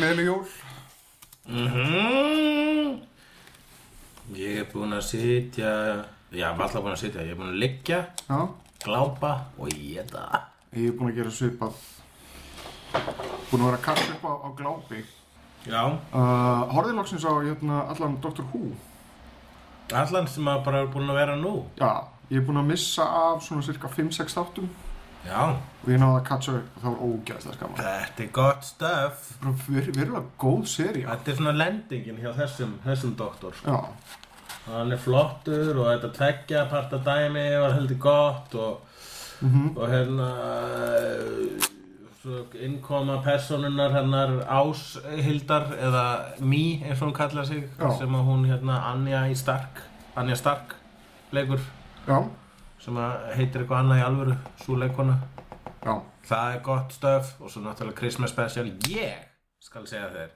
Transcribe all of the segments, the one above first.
gleðileg jól? Mhm. Ég er búinn að sitja, já, ég er alltaf búinn að sitja, ég er búinn að liggja, Já, glápa og geta. ég er búin að gera svipað Búin að vera að kalla upp á, á glápi Já, uh, Horfði loksins á hérna, allan Dr. Who allan sem að bara er búinn að vera nú. Já, ég er búin að missa af svona cirka 5-6 þáttum Já, og ég náði að catcha upp og það var ógæðslega skaman þetta er gott stöf. Bara ver- verulega góð seri Þetta er svona lendingin hjá þessum, þessum doktor. Já, Hann er flottur og þetta tveggja parta dæmi var heldur gott og, og hérna innkoma personunar hennar Áshildar eða Mí eins og hún kallar sig Já. sem að hún hérna Anja í Stark Anja Stark leikur. Já, sem heitir eitthvað annað í alvöru svo leikona já. Það er gott stöf og svo náttúrulega Christmas special. Ég skal segja þér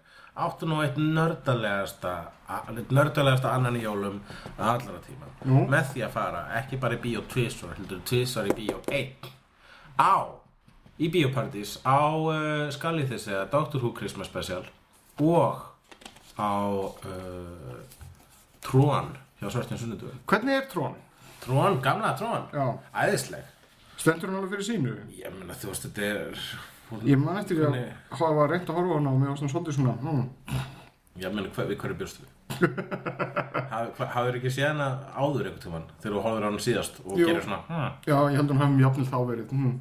áttu nú eitt nördalegasta annan í jólum allra tíma. Nú? með því að fara ekki bara í bíó tvisvar heldur tvisvar í bíó einn. Á í bíópartís á uh, skallið þessi að Doctor Who Christmas special og á uh, Tron hjá Svartin Sunnudugum Hvernig er trón? Tron, gamla Tron Já, æðisleg stendur hann alveg fyrir sínu? ég meina þú veist þetta er hún- Ég man eftir að hafa reynd að horfa á hana og mér var svona svolítið svona hmm. Já, meni, hver, við hverju bjóstu við? Haf- Hafðir ekki séð hana áður einhvern tímann þegar þú horfður á hana síðast og Jú. gerir svona hm. Já, ég held að hann hafði jafnvel þá verið hmm.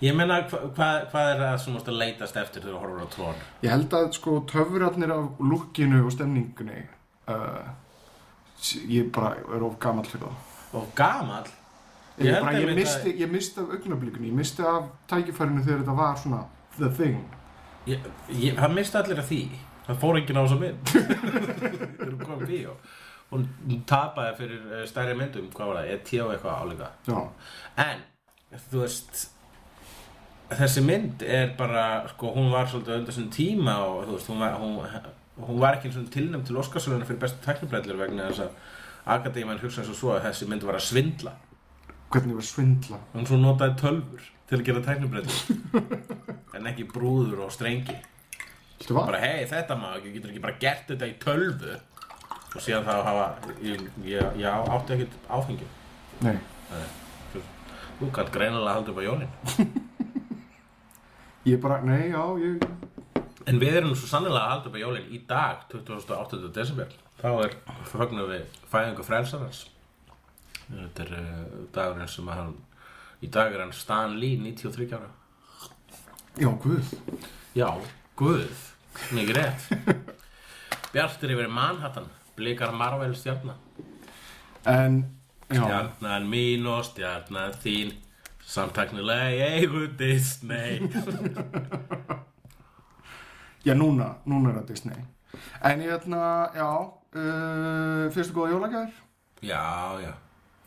Ég meina, hva, hva, hvað er það sem þú mást að leitast eftir þegar þú horfður á trón? Ég held að sko töfrarnir af lukkinu og stemningunni uh, Ég bara er of gamall fyrir það Og gamall. Ég, Ég ég, misti, ég misti af augnablikunni, ég misti af tækifærinu þegar þetta var svona the thing. Ég, ég, Það misti allir að því. Það fór enginn á þessa mynd. Þegar þú komið bíó. Hún tapaði fyrir eh, stærri myndum. Hvað var það? E.T. og eitthvað álíka Já, En, þú veist Þessi mynd er bara sko, hún var svolítið undir svona tíma og þú veist, hún var, hún, hún var ekki tilnæmt til Óskarsöluna fyrir bestu tæknibræðlir vegna þess að Akadéman hugsa eins og svo að þessi mynd var að svindla. Hvernig var svindla? Hún svo notaði tölfur til að gera tæknibræðlir en ekki brúður og strengi. Var? bara hei þetta maður, þú getur ekki bara gert þetta í tölvu? Og síðan þá hafa ég, ég, ég átti ekkert áfengi. Nei, þú kannt greinilega halda upp á jólin. Ég bara, nei, já, ég En við erum svo sannlega halda upp á jólinn í dag, 28. desember. Þá er fögnum við fæðingu frelsarans. Þetta er uh, dagurinn sem hann, í dag er hann Stan Lee, 93 ára. Já, guð Já, Guð, mikið rétt. Bjartur yfir Manhattan, blikar Marvel stjarnar. En, já, Stjarnan mín og stjarnan þín, samtaknilega í eigu Disney. já, núna, núna er það Disney En ég hérna, já, uh, fyrstu góða jólagjær Já, já.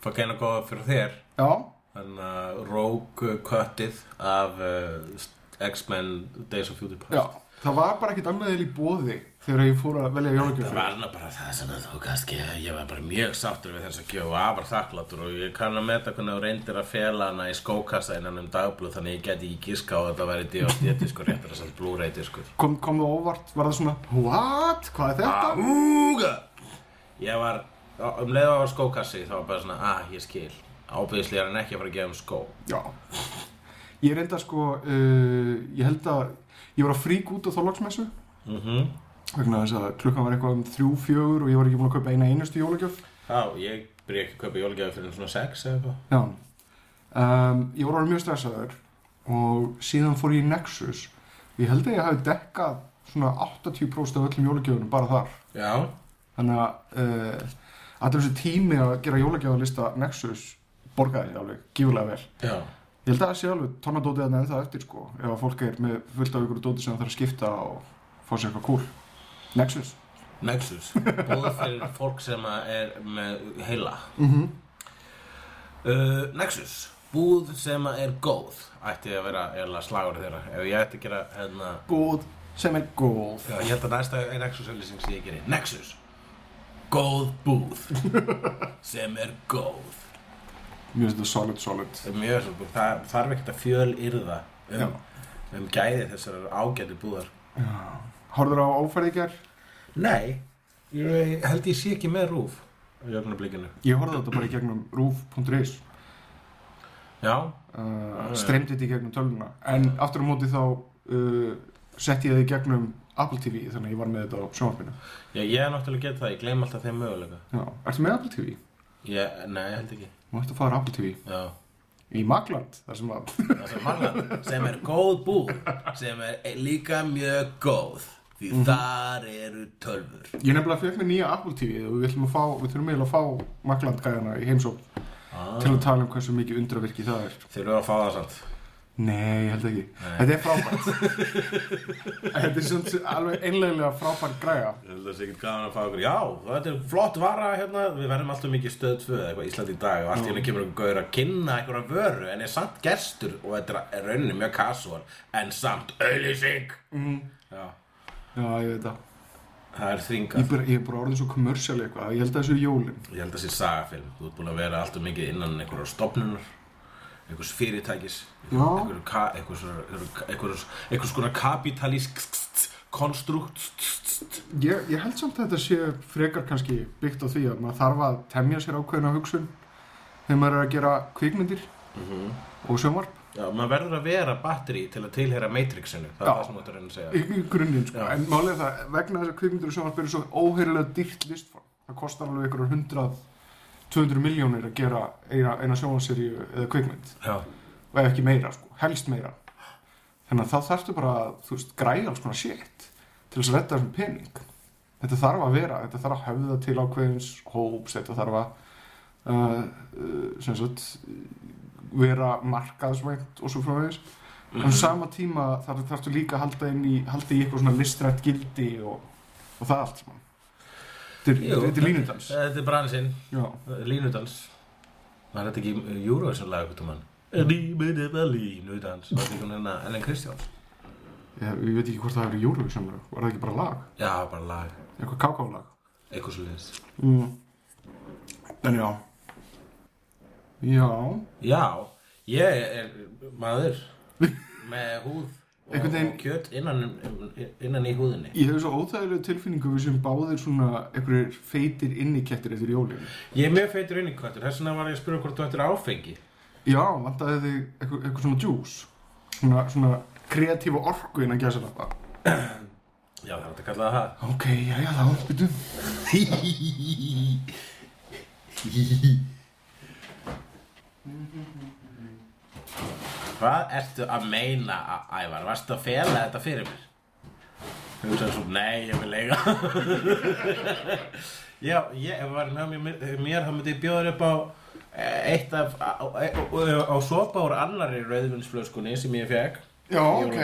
Fá geina góða fyrir þér. Já, Þannig að Rogue Cuttið af uh, X-Men Days of Future Past já Það var bara ekkert annað eða í bóði þegar ég fór að velja jólagjöf. Það var nú bara það sem að þú kannski ég var bara mjög sáttur við þessa gjöf og afar þakkláttur og ég kann að meta hvernig þú reyndir að fela hana í skókassa innan um dagblöð þannig ég geti ekki giska á að þetta væri diostétiskur réttur að samt Blu-ray diskur Kom, kom það óvart, var það svona What? Hvað er þetta? Úga! Ég var, um leið á skókassi þá var bara svona, ah, ég skil. Ábyggislega er hann ekki að fara að gefa um skó. Já. Ég reynda sko, uh, ég held að ég var að frík út á þólagsmessu Mhm vegna þess að klukkan var eitthvað um þrjú, fjögur og ég var ekki búin að kaupa eina einustu jólagjöf Já, ég byrja ekki að kaupa jólagjafi fyrir svona sex eða eitthvað Já. Um, ég var alveg mjög stressaður og síðan fór ég í Nexus. Ég held að ég hafi dekkað svona 80% af öllum jólagjöfunum bara þar. Já, Þannig að uh, allir þessi tími að gera jólagjöfunlista Nexus borgaði alveg gífulega vel. já Ég held að það sé alveg tónadótið þarna ennþá eftir sko. Ef að fólk er með fullt af ykkur dóti sem það þarf að skipta og fá sér eitthvað cool. Nexus. Nexus, búð fyrir fólk sem er með heila. Mm uh, Nexus, búð sem er góð. Ætti að vera eða slagur þeirra. Ef ég ætti að gera hérna Góð sem er góð. Já, ég held að næsta Nexus-auðlýsing sem ég geri. Nexus, góð búð sem er góð. Mjög þetta solid, solid. Er mjög svo, það þarf ekkert að fjöl yrða Já. um, um gæði þessar ágæti búðar Horður á ófærið í gerð? Nei, ég held ég sé ekki með rúf á jöfnablikinu Ég horfði á þetta bara í gegnum roof.is Já, uh, streymdi þetta í gegnum tölvuna. En aftur á móti þá uh, setti ég það í gegnum Apple TV þannig að ég var með þetta á sjónvarpinu. Já, ég er náttúrulega gett það, ég gleym alltaf þeim möguleika. Já, ertu með Apple TV? ég, Nei, ég held ekki. Þú ætti að fara Apple TV Já, í Magland þar sem að það sem Marland sem er góð búð sem er líka mjög góð því þar eru tölfur ég nefnilega fekk með nýja Apple TV og við ætlum að fá, við þurfum eiginlega að fá Magland gæðana í heimsók ah. til að tala um hversu mikið undravirki það er. Þeir eru að fá það samt. Nei, ég held ekki. Þetta er frábært. Þetta er svona alveg einlega frábært græja. Ég held að það sé ekki gaman að fá okkur Já, þetta er flott vara hérna. Við verðum alltaf mikið stöð 2 eða eitthvað Ísland í dag og allt í henni kemur einhver gaur að kynna einhverja vöru en er samt gestur og þetta er rauninni mjög casual en samt auðlýsing mm. Já, Já, ég veit það. Það er þringað ég er bara orðin svo kommersial eitthvað. Ég held að þessu er jólin. Ég held að það sé sagafilm. Þú ert búin að vera alltaf mikið innan einhverjar stofnunar einhvers fyrirtækis einhvers konar kapitalísk konstrukt. Ég, ég held samt að þetta sé frekar kannski byggt á því að maður þarf að temja sér ákveðina hugsun þegar maður er að gera kvikmyndir Mhm. og sjónvarp Já, maður verður að vera batteri til að tilheyra Matrixinu. Það er það sem þú ert að reyna að segja. Í, í grunninn sko. Já. en er það, vegna þess að kvikmyndir og sjónvarp eru svo óheirilega dýrt listform. Það kostar alveg ykkur 100 200 miljónir að gera eina, eina sjónvarseríu eða kvikmynd. Já, og ef ekki meira, sko, helst meira. Þannig að þá þarftu bara að þú veist, græja alls konar shit til þess að redda þessum pening. Þetta þarf að vera, þetta þarf að höfða til ákveðins hóps, þetta þarf að uh, uh, sem sagt vera markaðsvænt og svo frá þess en á sama tíma þarf þarftu líka að halda inn í halda í eitthvað svona listrætt gildi og, og það allt þetta er, Jú. þetta er Þetta bransinn, já, línudans Það er þetta ekki Eurovision lag eitthvað mann? Línudans Það er ekki hérna Ellen Kristjáns? Ég, ég veit ekki hvort það er Eurovision lag, var það ekki bara lag? Já, bara lag, eitthvað kákálag eitthvað svo liðs Mm. En já Já. Já, ég er maður með húð og, Einhvern veginn- og kjöt innan, innan í húðinni. Ég hef svo óþægilega tilfinningu við sem báðir svona einhverjir feitir innikettir eftir jólin. Ég er mjög feitur inn í kvættur, þess vegna var ég að spyrja hvort þú ættir áfengi. Já, vantaði þig eitthvað, eitthvað svona djús. Svona, svona kreatífa orku innan gæsa lappa Já, það er hægt að kalla það það. Ok, já, já, þá, byrju Hvað ertu að meina, Æ- Ævar? Varstu að fela þetta fyrir mér? Þú veist svo, nei, ég vil eiga Já, ég ef var með mér, mér þá myndi ég bjóða þér upp á eh, eitt af, á, á, á, á sopa úr annari rauðvinsflöskunni sem ég fekk Já, ok.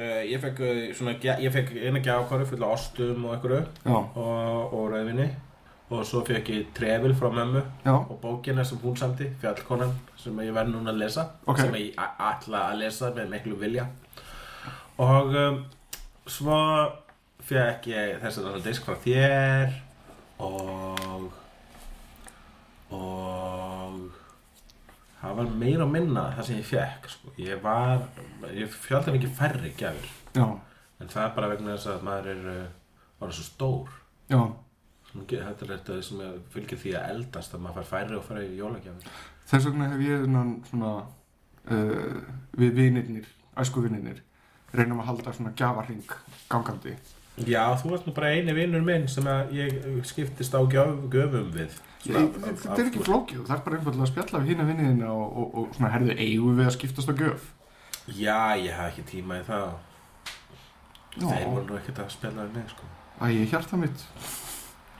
Uh, ég fekk svona, ég fekk eina gjákvaru fulla ostum og einhverju og, og rauðvinni og svo fekk ég trefil frá mömmu já, og bókina sem hún samti, Fjallkonan sem ég verð núna að lesa Ok. sem ég ætla að lesa með miklu vilja. Og um, svo fekk ég þess að disk frá þér og og það var meira og minna það sem ég fekk sko. ég var, ég fjöldi mikið færri já, en það er bara vegna þess að maður er uh, var svo stór. Já Þetta er þetta sem er- fylgir því að eldast að maður fær færri og færri jólagjafir. Þess vegna hef ég svona uh, við vinirnir, æsku vinirnir reynum að halda svona gjafarring gangandi. Já, þú ert nú bara eini vinnur minn sem ég skiptist á gjöf, göfum við. Svona af- af- Þetta er ekki flókið, þú þarf bara einfallega að spjalla við hína vinniðina og, og, og svona herðu eigum við að skiptast á gjöf? Já, ég haf ekki tíma í það. Þeir voru nú ekkert að spjalla við mig sko. Æ, ég hjarta mitt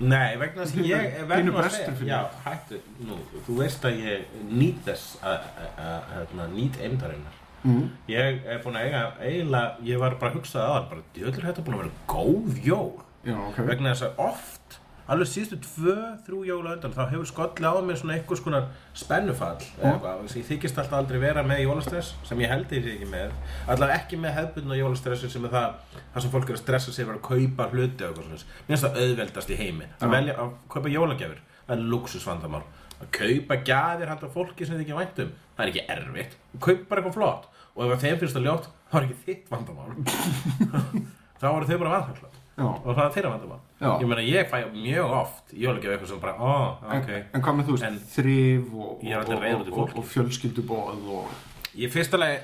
Nei, vegna þess að ég Þínu segja fyrir Já, hættu, nú, þú veist að ég nýt þess að, hérna, nýt eimdarinnar mm. Ég er búin að eiga, eiginlega, ég var bara að hugsa aðan, bara, djöðlur þetta búin að vera góð jól? Já, ok. Vegna þess að oft alveg síðustu tvö, þrjú jóla undan þá hefur skolli á mig svona einhvers konar spennufall eitthvað, að ég þykist alltaf aldrei vera með jólastress sem ég held ég ekki með allavega ekki með hefbundna jólastressi sem er það það sem fólk er að stressa sig fyrir að kaupa hluti og eitthvað svona, mér finnst það auðveldast í heimi að Já. velja að kaupa jólagjafir. Það er luxusvandamál að kaupa gjafir handa fólki sem þið ekki vænt um það er ekki erfitt, kaupa eitthvað flott. Og ef að þeim finnst það ljótt, þá er ekki þitt vandamál. Þá eru þau bara vandamál og það er þeirra vandamál Já. ég meina ég fæ mjög oft jólagjöf eitthvað sem bara, ó, ok. en, en hvað með þú veist, þrif og, og, í og, og, fjölskyldubóð og ég fyrsta lagi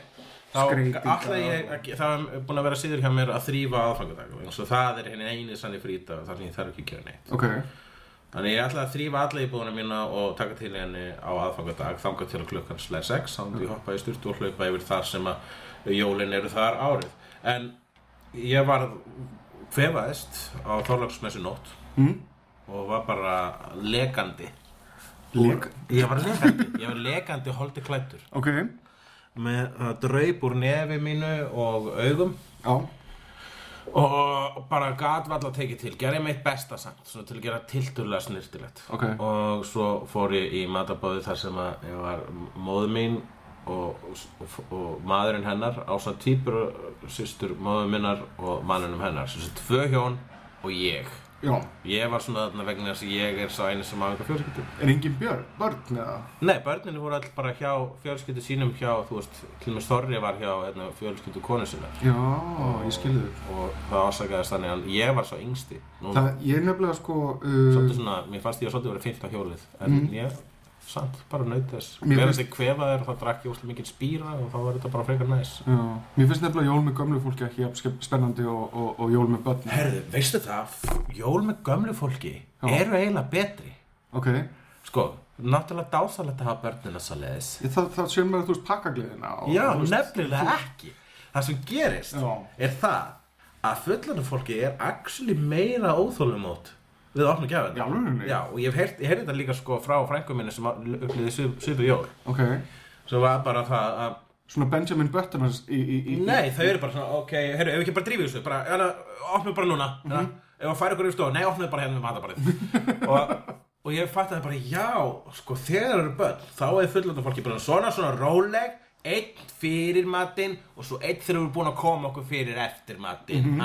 þá alltaf ég, að- það er búin að vera síður hjá mér að þrýfa aðfangadag og það er henni eini sannig frýta þar sem ég þarf ekki að gera neitt. Ok, þannig ég ætla að þrýfa alla íbúðuna mína og taka til henni á aðfangadag þangað til klukkan slæð 6 þá myndi ég hoppa í styrtu og hlaupa yfir þar sem að jólin eru þar árið. En ég var kvefaðist á Þorlagsmessu nótt mm? og var bara lekandi. Lek ég var lekandi, ég var lekandi holdi klættur ok, með það draup úr nefi mínu og augum. Já, og bara gat valla að tekið til gerði mitt besta samt, til að gera tilturlega snirtilegt Ok. og svo fór ég í matabóði þar sem að ég var móður mín og, og, og maðurinn hennar ásamt týpur systur móður minnar og mannunum hennar. Þessi tvö hjón og ég. Já. Ég var svona þarna vegna þess að ég er sá eini sem á einhver fjölskyldu. Er engin björn, börn eða? Nei, börninu voru all bara hjá fjölskyldu sínum hjá, þú veist, og með Þorri var hjá hérna, fjölskyldu konu sinna Já, ég skilði þig. Og það ásakaðist þannig að ég var svo yngsti. Núna, Það, ég nefnilega sko uh, svolítið svona, mér fannst ég að svolítið verið fyllt á hjólið en ég, samt, bara naut þess. Mér Mér finnst- ég kvefaðir og þá drakk ég úslega mikið spýra og þá var þetta bara frekar næs. Já, mér finnst nefnilega jól með gömlu fólki ekki jafn spennandi og, og, og jól með börn. Herðu, veistu það, jól með gömlu fólki Já. eru eiginlega betri. Ok, Sko, náttúrulega dásalegt að hafa börnina svo leiðis það, það séum maður, þú veist, pakkagleðina og, Já, þú veist, nefnilega ekki. Það sem gerist Já. er það að fullanu fólki er actually meira óþólumót við gjafina Í alvörunni? Já, og ég heyrði þetta líka sko frá frængu minni sem upplýði svipu jól. Ok, sem var bara það að svona Benjamin Buttoners í, í, í Nei, þau eru bara svona, ok, heyrðu, ef við ekki bara drífið þessu bara, hérna, opnum bara núna. Mm Mhm. ef að færa ykkur í stofu, nei, opnum bara hérna við matabarið og, og ég fatt bara, já, sko, þegar eru börn þá er fullönda fólki bara svona, svona róleg einn fyrir matinn og svo einn þegar við erum búin að koma okkur fyrir eftir matinn. Mm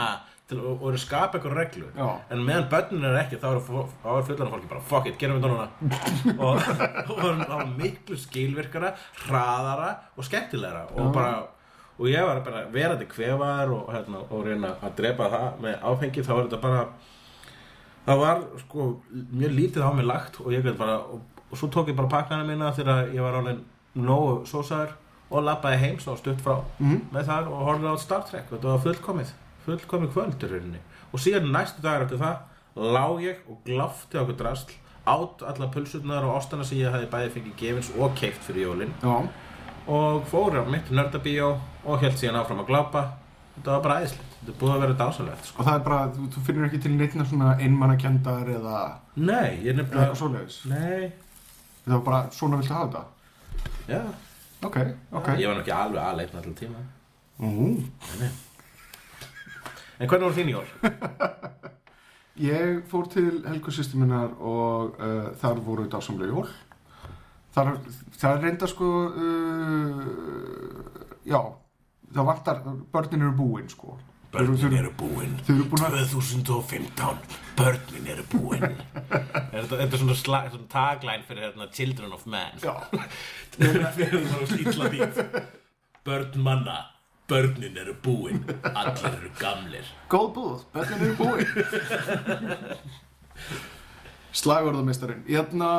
til, og, og eru að skapa eitthvað reglu. Já. en meðan börnin er ekki þá eru, fullönda fólki bara, fuck it, gerum við þetta núna og það var miklu skilvirkara hraðara og skemmtilegra og bara og ég var bara verandi kvefaðar og, hérna, og reyna að drepa það með áfengi þá var þetta bara það var sko mjög lítið á mig lagt og ég gæti bara og, svo tók ég bara pakkana mína þegar ég var alveg nógu sósaður og lappaði heim svo stutt frá Mhm. með þar og horfði á Star Trek og þetta var fullkomið fullkomið kvöldur rauninni. Og síðan næstu dagar eftir það lá ég og glafti á okkur drasl át alla pulsurnar og ostana sem ég hefði bæði fengið gefins og keift fyrir jólin. Já, og fór á mitt nördabíó og held síðan áfram að glápa. Þetta var bara æðislegt, þetta búið að vera dásalegt sko. og það er bara, þú, þú finnir ekki til neittna svona einmannakendar eða nei, ég er nefnilega eitthvað svoleiðis? Nei, Það var bara, svona viltu hafa þetta? Já, Ok, ok. Ég var ekki alveg aðleitn allir tíma Ú, en hvernig voru þín jól? Ég fór til Helgu minnar og uh, þar voru dásamlega jól. Þar, það er reynda sko, uh, já, það vantar, börnin eru búin sko. Þau eru búin. Þau eru búin að, 2015 börnin eru búin. Er þetta, þetta er svona, svona tagline fyrir hérna, Children of Man? Já, fyrir að slítla því börn manna börnin eru búin allir eru gamlir góð búð, börnin eru búin. Slagverðarmeistarinn. Hérna,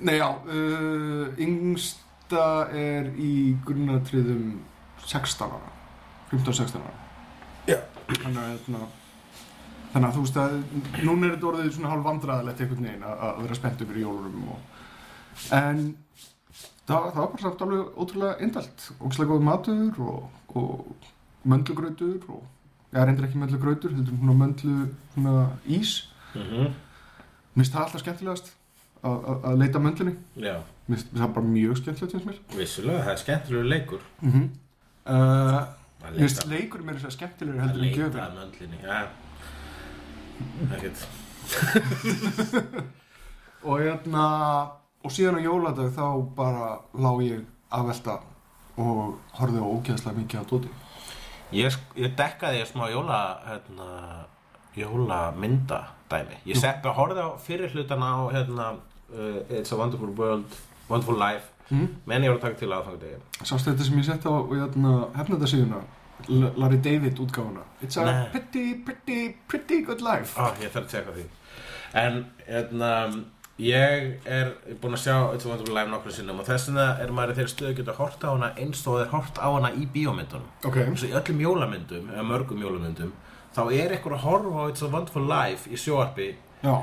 nei já, uh, yngsta er í grunnatriðum 16 ára, 15-16 ára. Já. Þannig að, hérna, þannig að þú veist að núna er þetta orðið svona hálf vandræðilegt einhvern veginn að, vera spennt fyrir jólunum og, en það, það var bara samt alveg ótrúlega indalt ógslag góð matur og, og möndlugrautur og ég reyndir ekki möndlugrautur, heldur svona möndlu svona ís. Mm Mér finnst það alltaf skemmtilegast að, að, að leita möndlinni. Mér finnst það bara mjög skemmtilegt finnst vissulega, það er skemmtilegur leikur. Mm -hmm. uh, Að mér finnst leikur mér þess að skemmtilegri að heldur en leita að möndlinni Já, ekkert. Og hérna, og síðan á jóladag þá bara lá ég að velta og horfði á ógeðslega mikið á dóti. Ég, ég dekkaði smá jóla hérna, jólamynda dæmi Ég sepp að horfði á fyrir hlutana á hérna, uh, It's a Wonderful World Wonderful Life Mm. menn ég að taka til aðfangu degi Sástu þetta sem ég sett á hérna, hefnendasíðuna, L- Larry David útgáfuna. It's a Nei. pretty, pretty, pretty good life. ah, Ég þarf að tjekka því En hérna, ég er búinn að sjá It's a Wonderful Life nokkru sinnum og þess vegna er maður í þeirri stöðu að geta hort á hana eins og þeir hort á hana í bíómyndunum Ok, eins og í öllum jólamyndum, eða mörgum jólamyndum þá er eitthvað að horfa á It's a Wonderful Life í sjóarpi já.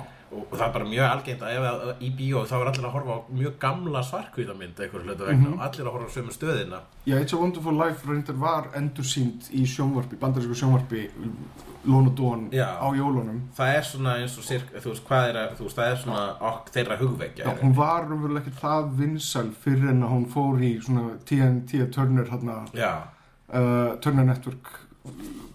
Og það er bara mjög algengt að ef að í bíó þá er allir að horfa á mjög gamla svarkvíðamynd einhverju hluta vegna og allir að horfa á sömu stöðina. Já, It's a Wonderful Life reyndar var endursýnd í sjónvarpi, bandarísku sjónvarpi Lón og Dón á jólunum. það er svona eins og sirk, þú veist hvað er að, veist það er svona ok, þeirra hugvekja Já, hún var raunverulega ekki það vinsæl fyrir en að hún fór í svona TNT Turner hérna, uh, Turner Network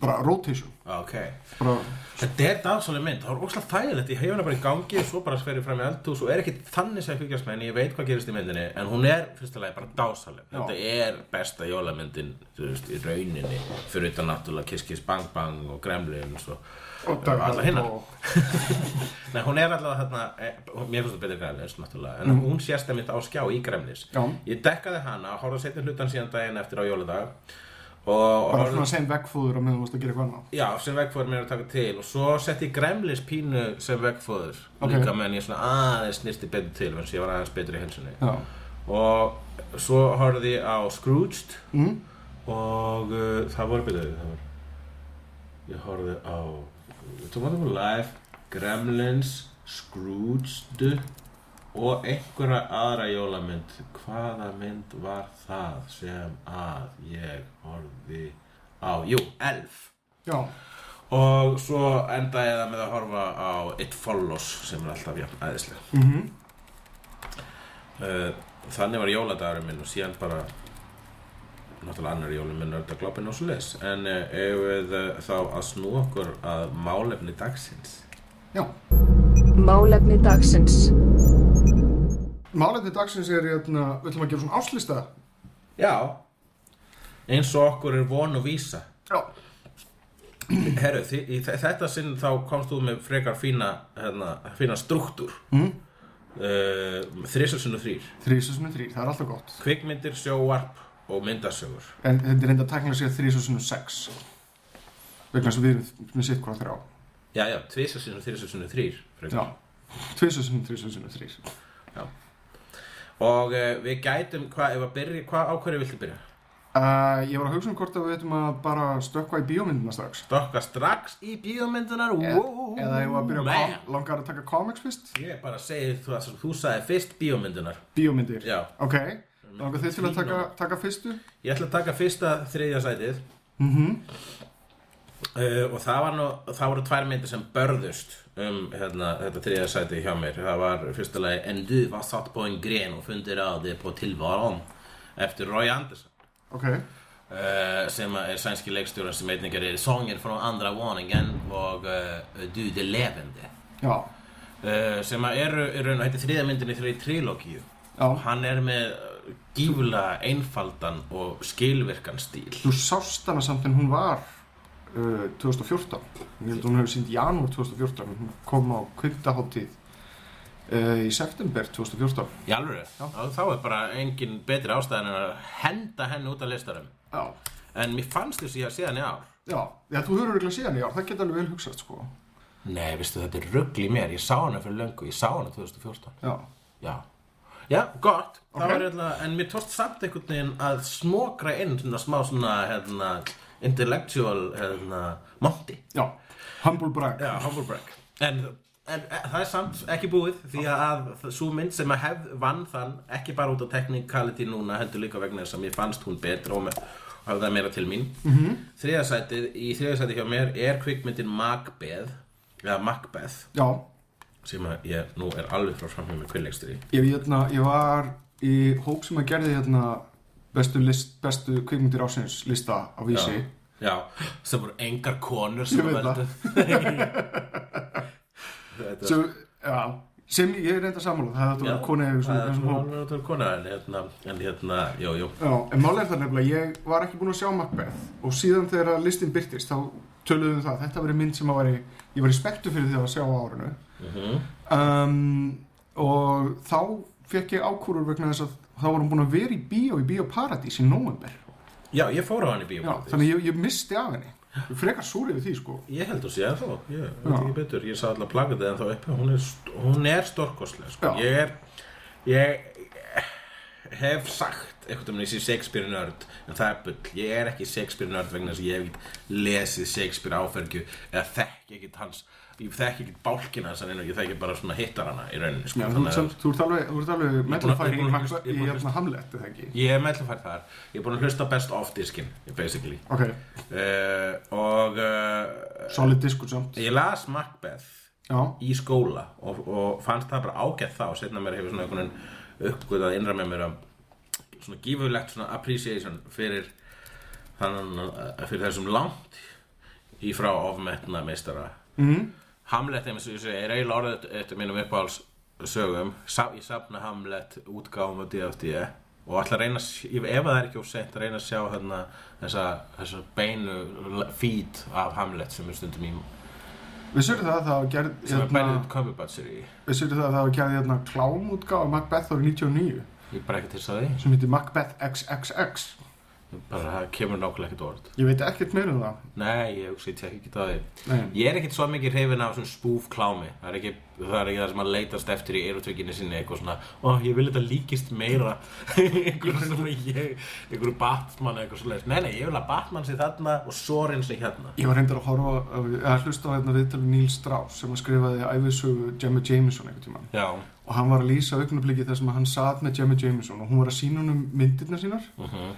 bara rotation. Ok. Bara, þetta er dásaleg mynd, það er óslega þægilegt. Ég hef hana bara í gangi og svo bara sverið fram í eldhús og er ekki þannig sem fylgjast með henni. Ég veit hvað gerist í myndinni, en hún er fyrsta lagi bara dásaleg, þetta er besta jólamyndin, veist, í rauninni. Fyrir utan náttúrulega Kiss Kiss Bang Bang og Gremlins og og alla hinna og, Nei, hún er allavega eh, mér finnst það betur Gremlins náttúrulega, en hún sést einmitt á skjá í Gremlins. Já. Ég dekkaði hana, horfði að setja hlutan síðan daginn eftir á jóladag og bara svona sem vegfóður á meðan þú varst að gera eitthvað annað já, sem vegfóður mér að taka til og svo setti ég Gremlins pínu sem vegfóður Ok. líka meðan ég svona aðeins snirti betur til, en ég var aðeins betur í helsunni. Já, Og svo horfði ég á Scrooged mm? og uh, það voru byrjuð það var ég horfði á Tomato Life, Gremlins Scrooged og einhverja aðra jólamynd hvaða mynd var það sem að ég horfði á, jú, Elf. Já, og svo endaði það með að horfa á It Follows sem er alltaf jafn æðislega mhm. Uh, þannig var jóladagurinn minn og síðan bara náttúrulega annar jólum minn er þetta glópin og svo leis en ef við uh, þá að snú okkur að málefni dagsins? Já, Málefni dagsins. Málefni dagsins er hérna, við ætlum að gera svona áslista já. Eins og okkur er von og vísa. Já, herru, í þe- þetta sinn þá komst þú með frekar fína hérna, fína struktúr. Mm? uh, þrísalsinu þrýr þrísusinu þrýr, það er alltaf gott. Kvikmyndir, sjóvarp og myndasögur. En þetta er reynda að segja þrísusinu sex. Vegna að við erum með sitt hvað þrjá. Já, já, tvísalsinu, þrísalsinu þrýr Já, tvísusinu, þrísusinu þrýr og uh, við gætum hvað, ef að byrja, hvað ákvæði viltu byrja? uh, Ég var að hugsa um hvort að við ættum að bara stökkva í bíómyndina strax. Stokka strax í bíómyndunar E wow, Eða ég var að byrja að langar að taka comics fyrst? Ég bara segi þú að þú sagði fyrst bíómyndunar Bíómyndir? Já, Ok, langar þið til að taka, taka fyrstu? Ég ætla að taka fyrsta þriðja sætið. Mhm uh, og það var nú, það voru tvær myndir sem börðust um hérna, þetta þriðja sætið hjá mér. Það var fyrsta lagi En du var satt på en gren og þig på tilvaron eftir Roy Anderson. Ok, uh, sem er sænski leikstjóra sem einnig er sånger från andra våningen og uh, Du det levende. Uh, sem eru, eru heitir þriða myndin í trilógíu. Já. Hann er með gífulega einfaldan og skilvirkan stíl. Þú sást hana samt en hún var uh, 2014 Ég held að hún hefur sínt janúar 2014 Hún kom á kvindaháttíð uh, í september 2014 í alvöru, og þá er bara engin betri ástæðan en að henda henni út af listarum Já, en mér fannst þessi að síðan í ár. Já, já þú höfður ekki síðan í ár, það geta alveg vel hugsast sko. Nei, veistu þetta er rugl í mér. Ég sá hana fyrir löngu, ég sá hana 2014 Já, já, já, gott. Ok. það var hérna, en mér tókst samt einhvern veginn að smokra inn svona smá svona hérna, intellectual hérna, monti Já, humble brag. Já, humble brag. En, en það er samt ekki búið því að svo mynd sem að hef vann þann ekki bara út á technicality núna heldur líka vegna þess að mér fannst hún betra og, hafði það meira til mín. Mm -hmm. þriðasætið, í þriðasætið hjá mér er kvikmyndin Macbeth eða Macbeth. Já, sem að ég nú er alveg frá framhjá með kvillegstri ég, hérna, ég var í hóp sem að gerði hérna bestu, list, bestu kvikmyndir ásins lista á vísi. Já, sem voru engar konur Ég sem veit veldu Þetta sem, já, sem ég er reynda sammála. Það hefði Já, þetta koni eða það alveg að kona en hérna, en hérna, jú, jú Já, en málega er það nefnilega, ég var ekki búinn að sjá Macbeth og síðan þegar að listin byrtist þá töluðum um það, þetta verið mynd sem að væri ég var í spektu fyrir því að sjá á árinu. Mm um, og þá fekk ég ákúrur vegna þess að þá var hún búin að vera í bíó í Bíóparadís í nóvember. Já, ég fór á hann í bíó Já, þannig ég, ég misti af henni. Ég frekar súrið við því sko. Ég held að sé að þó, ég veit ekki betur. Ég sá alltaf plakatið en þá uppi Hún er, st- er stórkostlega sko. Ég er Ég hef sagt einhvern veginn þessi Shakespeare nörd en það er bull, ég er ekki Shakespeare nörd vegna þess að ég hef ekki lesið Shakespeare áfergju eða þekki ekki hans ég þekki ekki bálkina þess að ég þekki bara svona hittar hana í rauninni sko. Já, þú, að- þú, þú ert alveg, alveg að- mellafæri ég í, að ég í að hérna Hamlet, eða ekki? Ég er mellafært þar. Ég er búin að hlusta best off diskin basically. Ok, uh, og uh, solid diskur samt. ég las Macbeth Já, í skóla og, og fannst það bara ágætt þá. Setna mér hefur svona einhvern veginn uppgötað innra með mér að svona gífurlegt svona appreciation fyrir þannig fyrir þessum langt í frá ofmetna meistara mm, Hamlet eins og segi er eiginlega orðið eftir mínum uppáhalds sögum Sa ég safna Hamlet útgáfum á D.F.D. og að reyna ef það er ekki að reyna að sjá þarna þessa, þessa beinu feed af Hamlet sem er stundum í vissur það að það var gerð sem er Benedict Cumberbatch er í vissur það að það var gerð hérna klámútgáð Macbeth árið 99 Ég bara ekki til þess að því. Sem heitir Macbeth XXX bara það kemur nákvæmlega ekkert orð Ég veit ekkert meira um það. Nei, ég hugsi, ég tek ekki það Ég er ekkert svo mikið hrifin af svona spoof klámi. Það er ekki það, er ekki það sem að leitast eftir í erotökinni sinni eitthvað svona Ó, ég vil þetta líkist meira. Einhverju svona einhverju Batman eitthvað svona Nei, nei, ég vil að Batman sé þarna og Sorin sé hérna. Ég var reyndar að horfa að hlusta á hérna viðtalið Neil Strauss sem að skrifaði æfisögu Gemma Jameson Já, og hann var að lýsa augnabliki þar sem hann satt með Gemma Jameson og hún var að sína honum myndirna sínar. Uh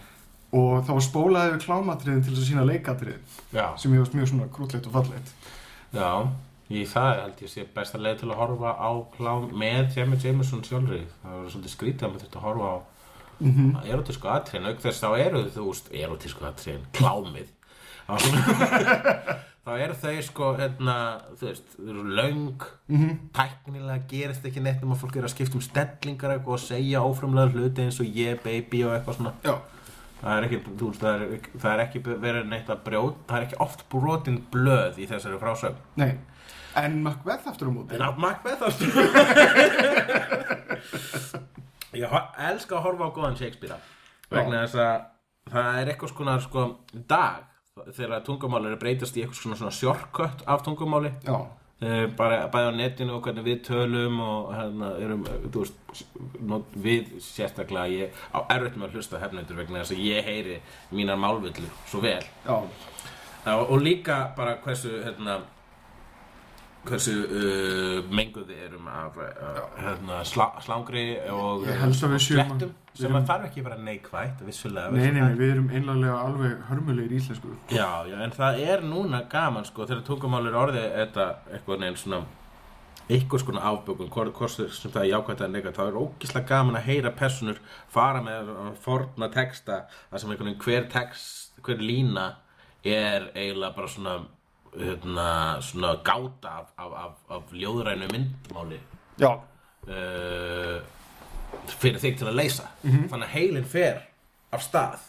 og þá spólaði við klámatriðin til þess að sína leikatriðin já, sem ég varst mjög svona krútlegt og fallegt já Í það held ég sé besta leið til að horfa á klám með Jamie Jameson sjálfri. Það var svolítið skrítið að maður þurfti að horfa á mm -hmm. erotísku atriðin. Auk þess þá eru þú veist erotísku atriðin, klámið. Þá, eru þau sko hérna, þú veist, þau eru löng tæknilega gerist ekki neitt um að fólk eru að skipta um stellingar og segja óframlega hluti eins og ég baby og eitthvað svona. Já, það er ekki, þú veist, það er, það er ekki verið neitt að brjót, það er ekki oft brotin blöð í þessari frásögn. Nei. En Macbeth aftur á móti. En Macbeth aftur. Ég elska að horfa á góðan Shakespeare vegna þess að það er eitthvað svona sko dag þegar tungumál að breytast í eitthvað svona, svona shortcut af tungumáli. Já, bara bæði á netinu og hvernig við tölum og hérna erum, eh, veist not, við sérstaklega ég á erfitt með að hlusta hefnendur vegna þess að ég heyri mínar málvillu svo vel. Já, og líka bara hversu hérna, hversu uh, menguð við erum af uh, hérna, slá, slangri og að flettum sem erum- að þarf ekki að vera neikvætt vissulega nei, nei, við erum einlega alveg hörmulegir íslensku. Já, já, en það er núna gaman sko þegar tungumál er orðið þetta eitthvað neginn svona eitthvað skona afbökun, hvort sem það er jákvæmt eða neikvæmt, þá er ógislega gaman að heyra personur fara með forna texta, það sem einhvern veginn hver text, hver lína er eiginlega bara svona hérna, svona gáta af, af, af, af ljóðrænu myndmáli Já, uh, fyrir þig til að leysa. Þannig að heilin fer af stað.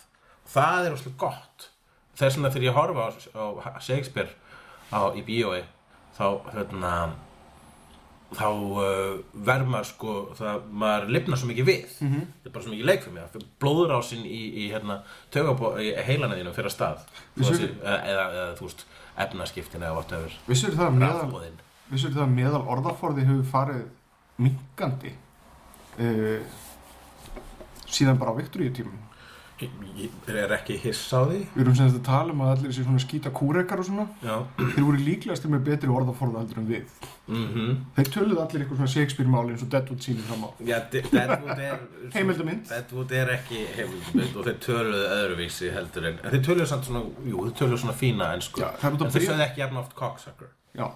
Það er óslega gott. Þess vegna þegar ég horfa á, á Shakespeare á, í bíói þá hérna þá uh, verður maður sko það, maður lifnar svo mikið við. Þetta er bara svo mikið leik fyrir mér blóðurásin í, í hérna í heilanaðinu fyrir að stað. Eða, eða, eða þú veist efnaskiptin eða whatever. Vissur það að meðal Vissur það að meðal orðaforði hefur farið minkandi uh, síðan bara á Viktoríutímum Ég, er ekki hiss á því. Við erum sem þetta að tala um að allir þessi svona skýta kúrekar og svona. Já. Þeir voru líklegast með betri orðaforða heldur en við. Mm Þeir töluðu allir eitthvað svona Shakespeare-máli eins og Deadwood sýnir fram á. Já, De- Deadwood er Heimildamynd. Deadwood er ekki heimildamynd og þeir töluðu öðruvísi heldur en en þeir töluðu svona, jú, þeir töluðu svona fína Já, er út af en þeir bréf- sögðu ekki jafn oft cocksucker. Já,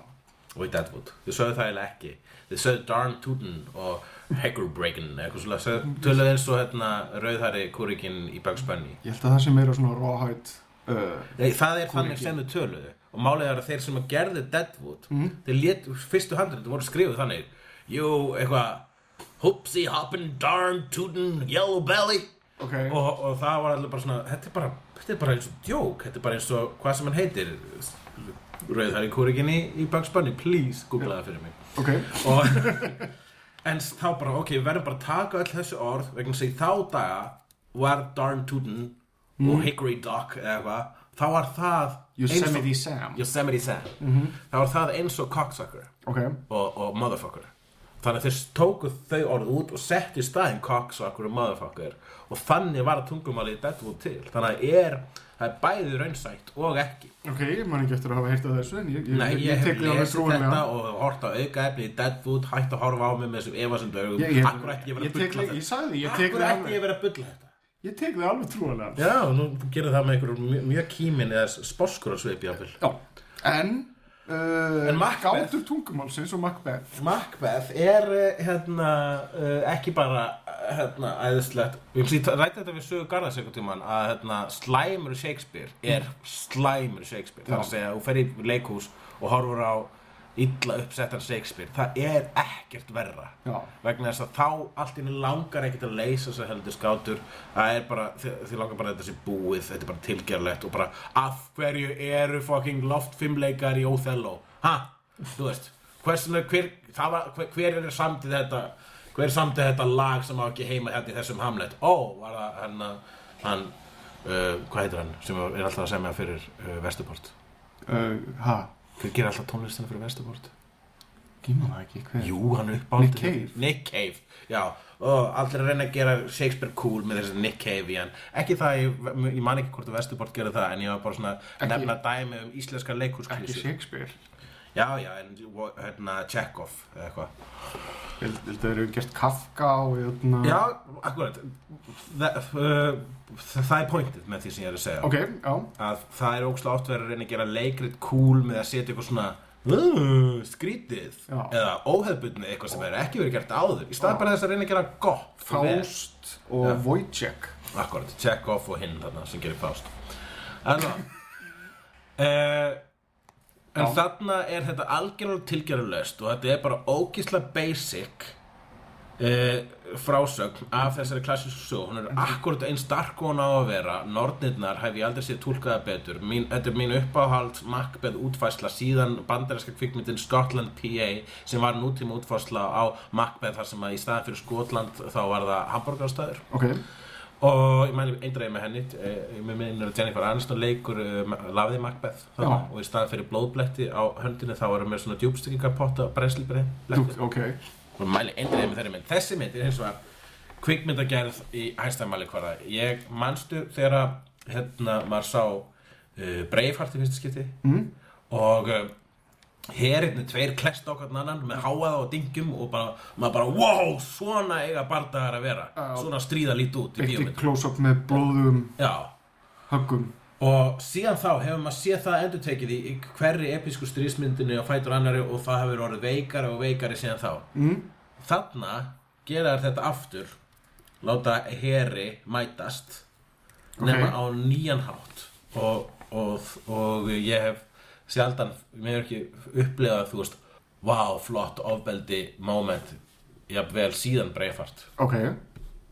og í Deadwood, þeir sögðu það eiginlega ekki. Þeir sögðu darn tootin og heckerbreakin eitthvað sögðu- töluðu eins og hérna rauðhæri kúrikinn í Bugs Bunny. Ég held að það sé meira svona rawhide uh, Nei, það er þannig Kúrikinn. sem þau töluðu. Og málið er að þeir sem að gerðu Deadwood Mhm. þeir létu, fyrstu handrið voru skrifuð þannig. Jú, eitthvað hoopsie hoppin, darn tootin, yellow belly. Ok, og, og það var allir bara svona þetta er bara, þetta er bara eins og djók. Þetta er bara eins og hvað sem hann heitir rauðhæri kúrikinni í Bugs Bunny. Please, googla það fyrir mig. Ok. Og en þá bara, ok, við verðum bara að taka öll þessi orð vegna að í þá daga var Darn Tootin og Hickory Dock eða eitthvað þá var það Yosemite eins Sam og, Yosemite Sam. Þá var það eins og cocksucker Ok, og, og motherfucker. Þannig að þeir tóku þau orð út og settu í staðinn cocksucker og motherfucker og þannig var að tungumálið Deadwood til. Þannig að er, það er bæði raunsætt og ekki. Ok, ég man ekki eftir að hafa heyrt að þessu en ég, ég, Nei, ég, ég hef lesið þetta og hort á aukaefni í Deadwood, hætt að horfa á mig með þessum efasendu augum. Ég, ég, Akkur ætti ég verið að ég, þetta? ég tek ætti alveg ég verið að bulla þetta? Ég tek því alveg trúanlega Já, nú gerir það með einhverjum mjög, kímin eða sposkur að jáfnvel Já, en uh, En Macbeth- Gátur tungumálsins og Macbeth. Macbeth er eh, hérna uh, ekki bara hérna æðislegt. Ég rætti þetta við sögu Garðars einhvern tímann að hérna slæmur Shakespeare er slæmur Shakespeare. Það er að segja, þú fer í leikhús og horfur á illa uppsettan Shakespeare. Það er ekkert verra. Já, vegna þess að þá allt inni langar ekkert að leysa þess að heldur skátur. Það er bara, þið, þið langar bara að þetta sé búið þetta er bara tilgerlegt og bara af hverju eru fucking loftfimmleikar í Othello, ha, þú veist hversuna, hver, var, hver, hver er samtið þetta hver er samtið þetta lag sem á ekki heima hérna í þessum Hamlet? Ó, var það hann hann, uh, hvað heitir hann sem er alltaf að semja fyrir uh, Vesturport? Uh, hver gerir alltaf tónlistina fyrir það ekki Jú, hann upp á Nick Cave. Nick Cave, og allir að reyna að gera Shakespeare cool með þessi Nick Cave í hann ekki það, ég, ég man ekki hvort að Vesturbort gerði það en ég var bara svona Ekki- nefna dæmi um íslenska Ekki leikhúsklísu Shakespeare já, já, hérna Chekhov eða eitthvað. Þeir eru gert Kafka og hérna? Já, akkurat. Það, uh, það er pointið með því sem ég er að segja. Ok, já, að það er ógslag oft verið að reyna að gera leikrit cool með að setja eitthvað svona uh, skrítið Já. eða óhefbundni eitthvað sem er ekki verið gert áður. Í stað bara þess að reyna að gera gott. Faust og Já. Wojciech. Akkurat, Chekhov og hinn þarna sem gerir Faust. En það uh, En þarna er þetta algjörlega tilgjörulöst og þetta er bara ógísla basic uh, frásögn af þessari klassísku sög hún er akkurat eins dark og hún á að vera. Nornirnar hef ég aldrei séð túlkaða betur. Mín, þetta er mín uppáhald Macbeth útfæsla síðan bandarinska kvikmyndin Scotland PA sem var nútíma útfæsla á Macbeth þar sem að í staðan fyrir Skotland þá var það hamburgarstæður Ok, og ég mæli eindræði með henni eh, ég með minnur að Jennifer Aniston leikur uh, lafði Macbeth þarna, og í staðan fyrir blóðbletti á höndinni þá erum við svona djúbstykkingarpotta brennslibretti Dú, ok. Og mæli eindræði með þeirri mynd. Þessi mynd er hins vegar kvikmyndagerð í hæstæðmæli hvara ég manstu þegar að, hérna maður sá uh, Braveheart í fyrsta skipti. Mm. og uh, herinni tveir klest á hvern annan með háaða og dingjum og bara, maður bara, wow, svona eiga bardagar að vera. Já. svona stríða lít út í Eitt í close-up með blóðum Já, höggum. Og síðan þá hefur maður séð það endur tekið í hverri episku stríðsmyndinu á fætur annari og það hefur orðið veikari og veikari síðan þá. Mm. þarna gera þær þetta aftur. Láta heri mætast. Ok. nema á nýjan hátt. Og, og, og ég hef sjaldan, mér er ekki upplifað þú veist, wow, flott ofbeldi moment, jafnvel síðan breifart Ok,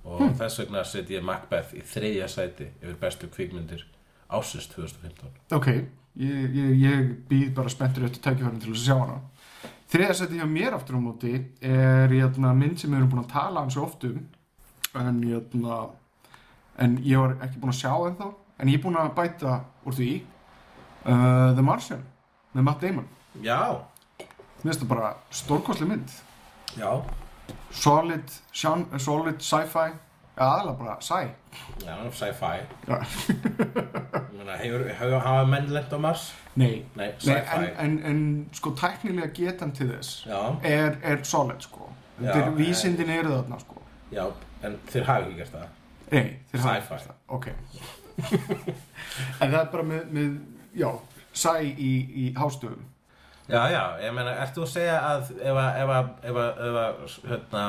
og þess vegna set ég Macbeth í þriðja sæti yfir bestu kvikmyndir ásins 2015 ok Ég, ég, ég býð bara spenntur eftir tækifærin til þess að sjá hana. Þriða seti hjá mér aftur á móti er jötna, mynd sem við erum búin að tala um svo oft um en, jötna, en ég var ekki búin að sjá ennþá en ég er búin að bæta úr því uh, The Martian með Matt Damon. Já, Mér finnst það bara stórkostli mynd. Já. Solid, sján- solid sci-fi. Aðalega bara sæ. Já, sci-fi. Já. Ég meina, hefur, hefur hafa menn lent á Mars? Nei, Nei, Nei sci-fi. en, en, en sko tæknilega getan til þess. Já, er, er solid sko. Já, Þeir en- vísindin eru þarna sko. Já, en þeir hafa ekki gert það. Nei, þeir hafa Sci-fi. Ok. En það er bara með, með já, sæ í, í hástöfum Já, já, ég meina, ert þú að segja að ef að, ef að, ef að, ef að hérna,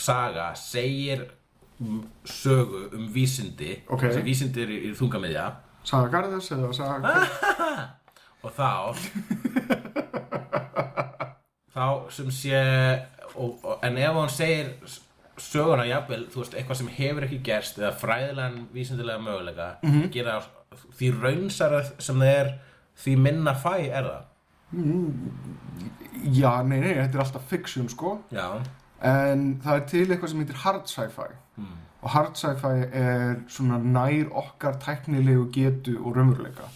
saga segir mm, sögu um vísindi Ok. sem vísindi er í, þungamiðja Saga Garðars eða Saga og þá þá sem sé og, og, en ef hann segir söguna jafnvel, þú veist, eitthvað sem hefur ekki gerst eða fræðilegan vísindilega möguleika Mhm. gera því raunsara sem það er því minna fæ er það. Já, nei, nei, þetta er alltaf fiction sko. Já, En það er til eitthvað sem heitir hard sci-fi. Hmm. Og hard sci-fi er svona nær okkar tæknilegu getu og raunveruleika.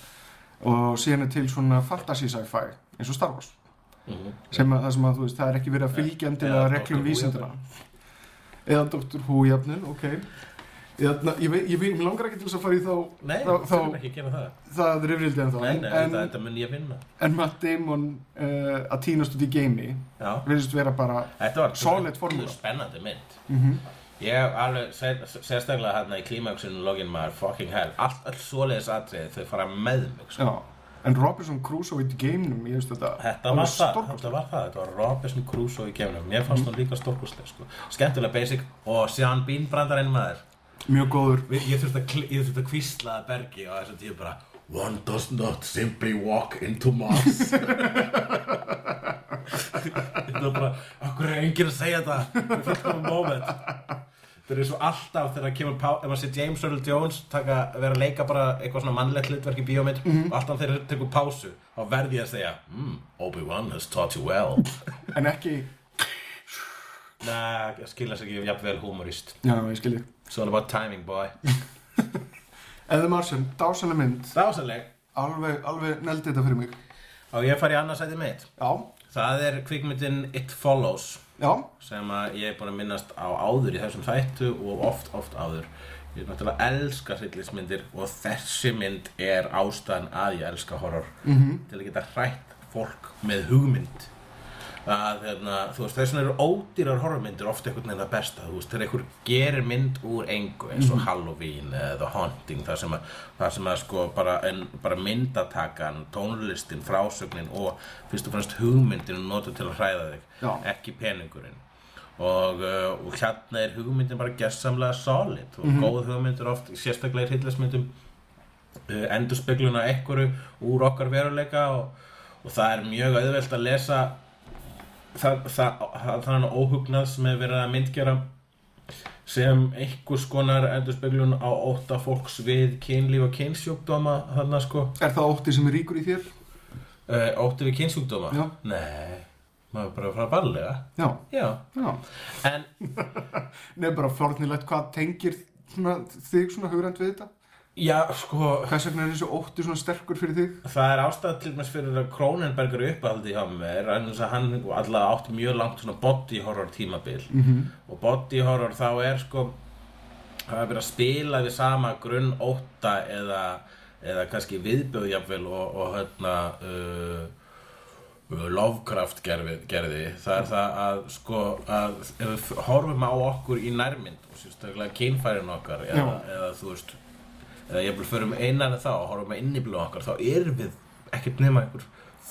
Og síðan er til svona fantasy sci-fi eins og Star Wars. Mhm. sem að, það sem að þú veist, það er ekki verið að fylgja endilega Eða reglum vísindina eða Doctor Who jafnil, ok Eða, ég, veit- ég, ég, ég langar ekki til þess að fara í þá Nei, þá, þá að það. það er yfirildi en þá Nei, nei, en, þetta, þetta mun ég vinna en Matt Damon uh, að tínast út í geimi Já, virðist vera bara þetta var Solid formúla. spennandi mynd. Mm Ég hef alveg, sér- sérstaklega hérna í klímaksinu login maður, fucking hell. Allt, allt svoleiðis atrið, þau fara með mig sko. En Robinson Crusoe í geiminum, ég veist þetta Þetta var það, þetta var það, þetta var Robinson Crusoe í gefnum Mér fannst hún líka stórkustlega sko. Skemmtilega basic. Og Sean Bean brandarinn maður Mjög góður. Við- Ég þurfti að, ég kvísla bergi og þess að tíu bara One does not simply walk into Mars. Þetta var bara, okkur er enginn að segja þetta? Þetta er fullkomum moment. Þetta er svo alltaf þegar kemur ef maður sé James Earl Jones taka, vera að leika bara eitthvað svona mannlegt hlutverk í bíómynd og alltaf þegar þeir tekur pásu þá verði ég að segja mm, Obi-Wan has taught you well. En ekki, Nei, ég skilja sér ekki jafnvel humorist. Já, ég skilji It's all about timing boy. Eða Marsen, dásanlega mynd. Dásaleg Alveg, alveg neldi þetta fyrir mig. Og ég fari annars sæti mitt. Já, Það er kvikmyndin It Follows já, sem að ég er búin að minnast á áður í þessum þættu og oft, oft áður. Ég náttúrulega elska hryllismyndir og þessi mynd er ástæðan að ég elska horror. -hmm. til að geta hrætt fólk með hugmynd að hérna, þú veist, þess vegna eru ódýrar horrormyndir ofta einhvern veginn það besta, þú veist, þegar einhver gerir mynd úr engu eins og Halloween eða The Haunting, það sem að, það sem að sko bara, en, bara myndatakan tónlistin, frásögnin og fyrst og fremst hugmyndin nota til að hræða þig, Já. ekki peningurinn. Og, uh, og hérna er hugmyndin bara gessamlega solid og góð hugmyndir oft, sérstaklega í hryllismyndum uh, endur spegluna einhverju úr okkar veruleika og, og það er mjög auðvelt að lesa það, það, það, er óhugnað sem er verið að myndgera sem einhvers konar endurspeglun á ótta fólks við kynlíf og kynsjúkdóma þarna sko er það ótti sem er ríkur í þér? uh, ótti við kynsjúkdóma Já. nei, maður bara að fara barlega Já, já, já en Nei, bara fornilegt, hvað tengir svona, þig svona hugrænt við þetta? Já, sko Hvers vegna er þessi ótti svona sterkur fyrir þig? Það er ástæð til dæmis fyrir að Kronenberg er uppaldi hjá mér en þess að hann alltaf átti mjög langt svona body horror tímabil -hmm. og body horror þá er sko það er verið að spila við sama grunn ótta eða, eða kannski viðbjöð jafnvel og, og hérna uh, uh, Lovecraft gerði, gerði það er það að sko að ef við horfum á okkur í nærmynd og sérstaklega kynfærin okkar eða, eða þú veist eða ég vil förum einan en þá og horfum að inniblóða okkar þá erum við ekkert nema einhver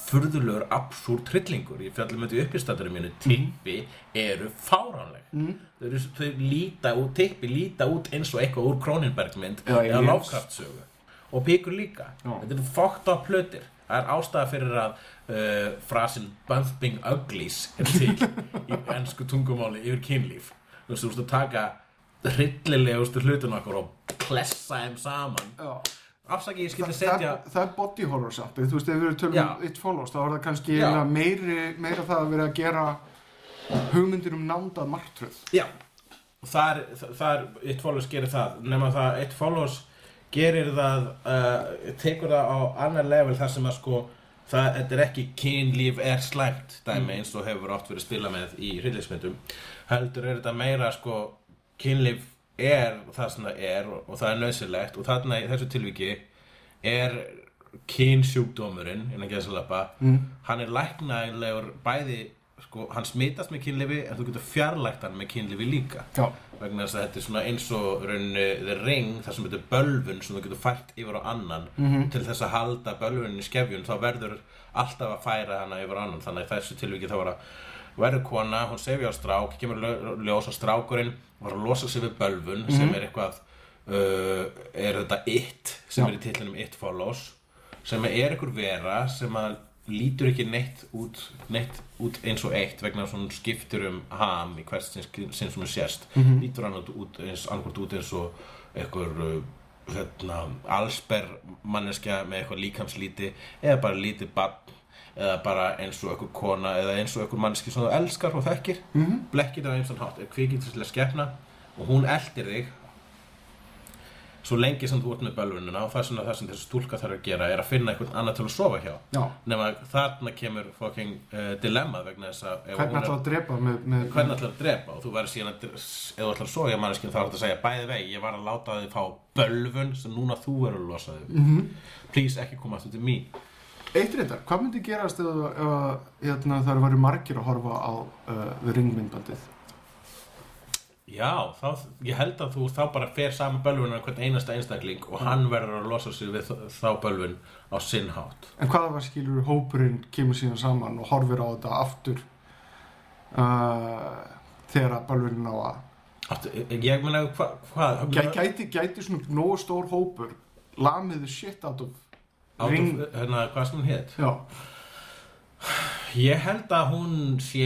furðulegur absúrt hryllingur ég fjallum þetta í uppistætturum mínu. Tippi eru fáránleg. Mm. þau, eru, þau líta út, tippi líta út eins og eitthvað úr Kronenbergmynd Já, eða aliens. Lovecraft sögu og píkur líka. Já. þetta eru fokkt á plötir það er ástæða fyrir að uh, frasin bumping uglies er til í ennsku tungumáli yfir kynlíf. Þú veist, þú veist að taka hryllilegustu hlutun okkur og klessa þeim saman. Já. Afsaki ég skildi það, setja það, það er body horror samt. Þú veist, ef við erum tölum um It Follows þá er það kannski meiri, meira það að vera að gera hugmyndir um nándað martröð. Já, það er, það, er It Follows gerir það, nema það It Follows gerir það uh, tekur það á annar level þar sem að sko það, þetta er ekki kynlíf er slæmt dæmi eins og hefur oft verið spila með í hryllismyndum heldur er þetta meira sko kynlíf er það sem það er og, og það er nöðsilegt og þarna í þessu tilviki er kynsjúkdómurinn innan geðsalapa mm. hann er læknægilegur bæði sko, hann smitast með kynlifi en þú getur fjarlægt hann með kynlifi líka Já. vegna þess að þetta er svona eins og rauninni the ring, það sem þetta er bölvun sem þú getur fært yfir á annan -hmm. til þess að halda bölvunin í skefjun þá verður alltaf að færa hana yfir á annan þannig að þessu tilviki þá var að verður kona, hún sefi á strák kemur ljó- ljós að strákurinn var að losa sig við bölvun sem er eitthvað uh, er þetta it sem Já. er í titlinum it follows sem er einhver vera sem að lítur ekki neitt út, neitt út eins og eitt vegna hún skiptir um ham í hvert sinn, sem hún sést. Lítur hann út, eins, út eins og einhver uh, hérna, allsber manneskja með eitthvað líkamslíti eða bara lítið barn eða bara eins og einhver kona eða eins og einhver manneski sem þú elskar og þekkir mm -hmm. blekkir það eins og hátt er kvikindislega skepna og hún eldir þig svo lengi sem þú ert með bölvunina og það er svona það sem þessi stúlka þarf að gera er að finna einhvern annar til að sofa hjá Já. nema þarna kemur fucking uh, dilemma vegna þess að Hvernig er- ætlaðu að drepa með, með hvernig ætlar að drepa og þú verður síðan að þú ætlar að sofa hjá manneskinn þá er þetta að segja bæði vegi, ég var að láta þið fá bölvun sem núna þú verður að losa þig mm -hmm. please ekki koma aftur til mín Eitt reyndar, hvað myndi gerast ef, að, hérna, það eru margir að horfa á uh, ringmyndbandið? já, þá, ég held að þú þá bara fer saman bölvun á hvern einasta einstakling og hann verður að losa sig við þá bölvun á sinn hátt En hvað var skilur hópurinn kemur síðan saman og horfir á þetta aftur uh, þegar að bölvurinn á að Áttu, ég meina hva, hvað Gæ, gæti, gæti svona nógu stór hópur lamiðu shit out of Ring hérna, hvað sem hún hétt Já, Ég held að hún sé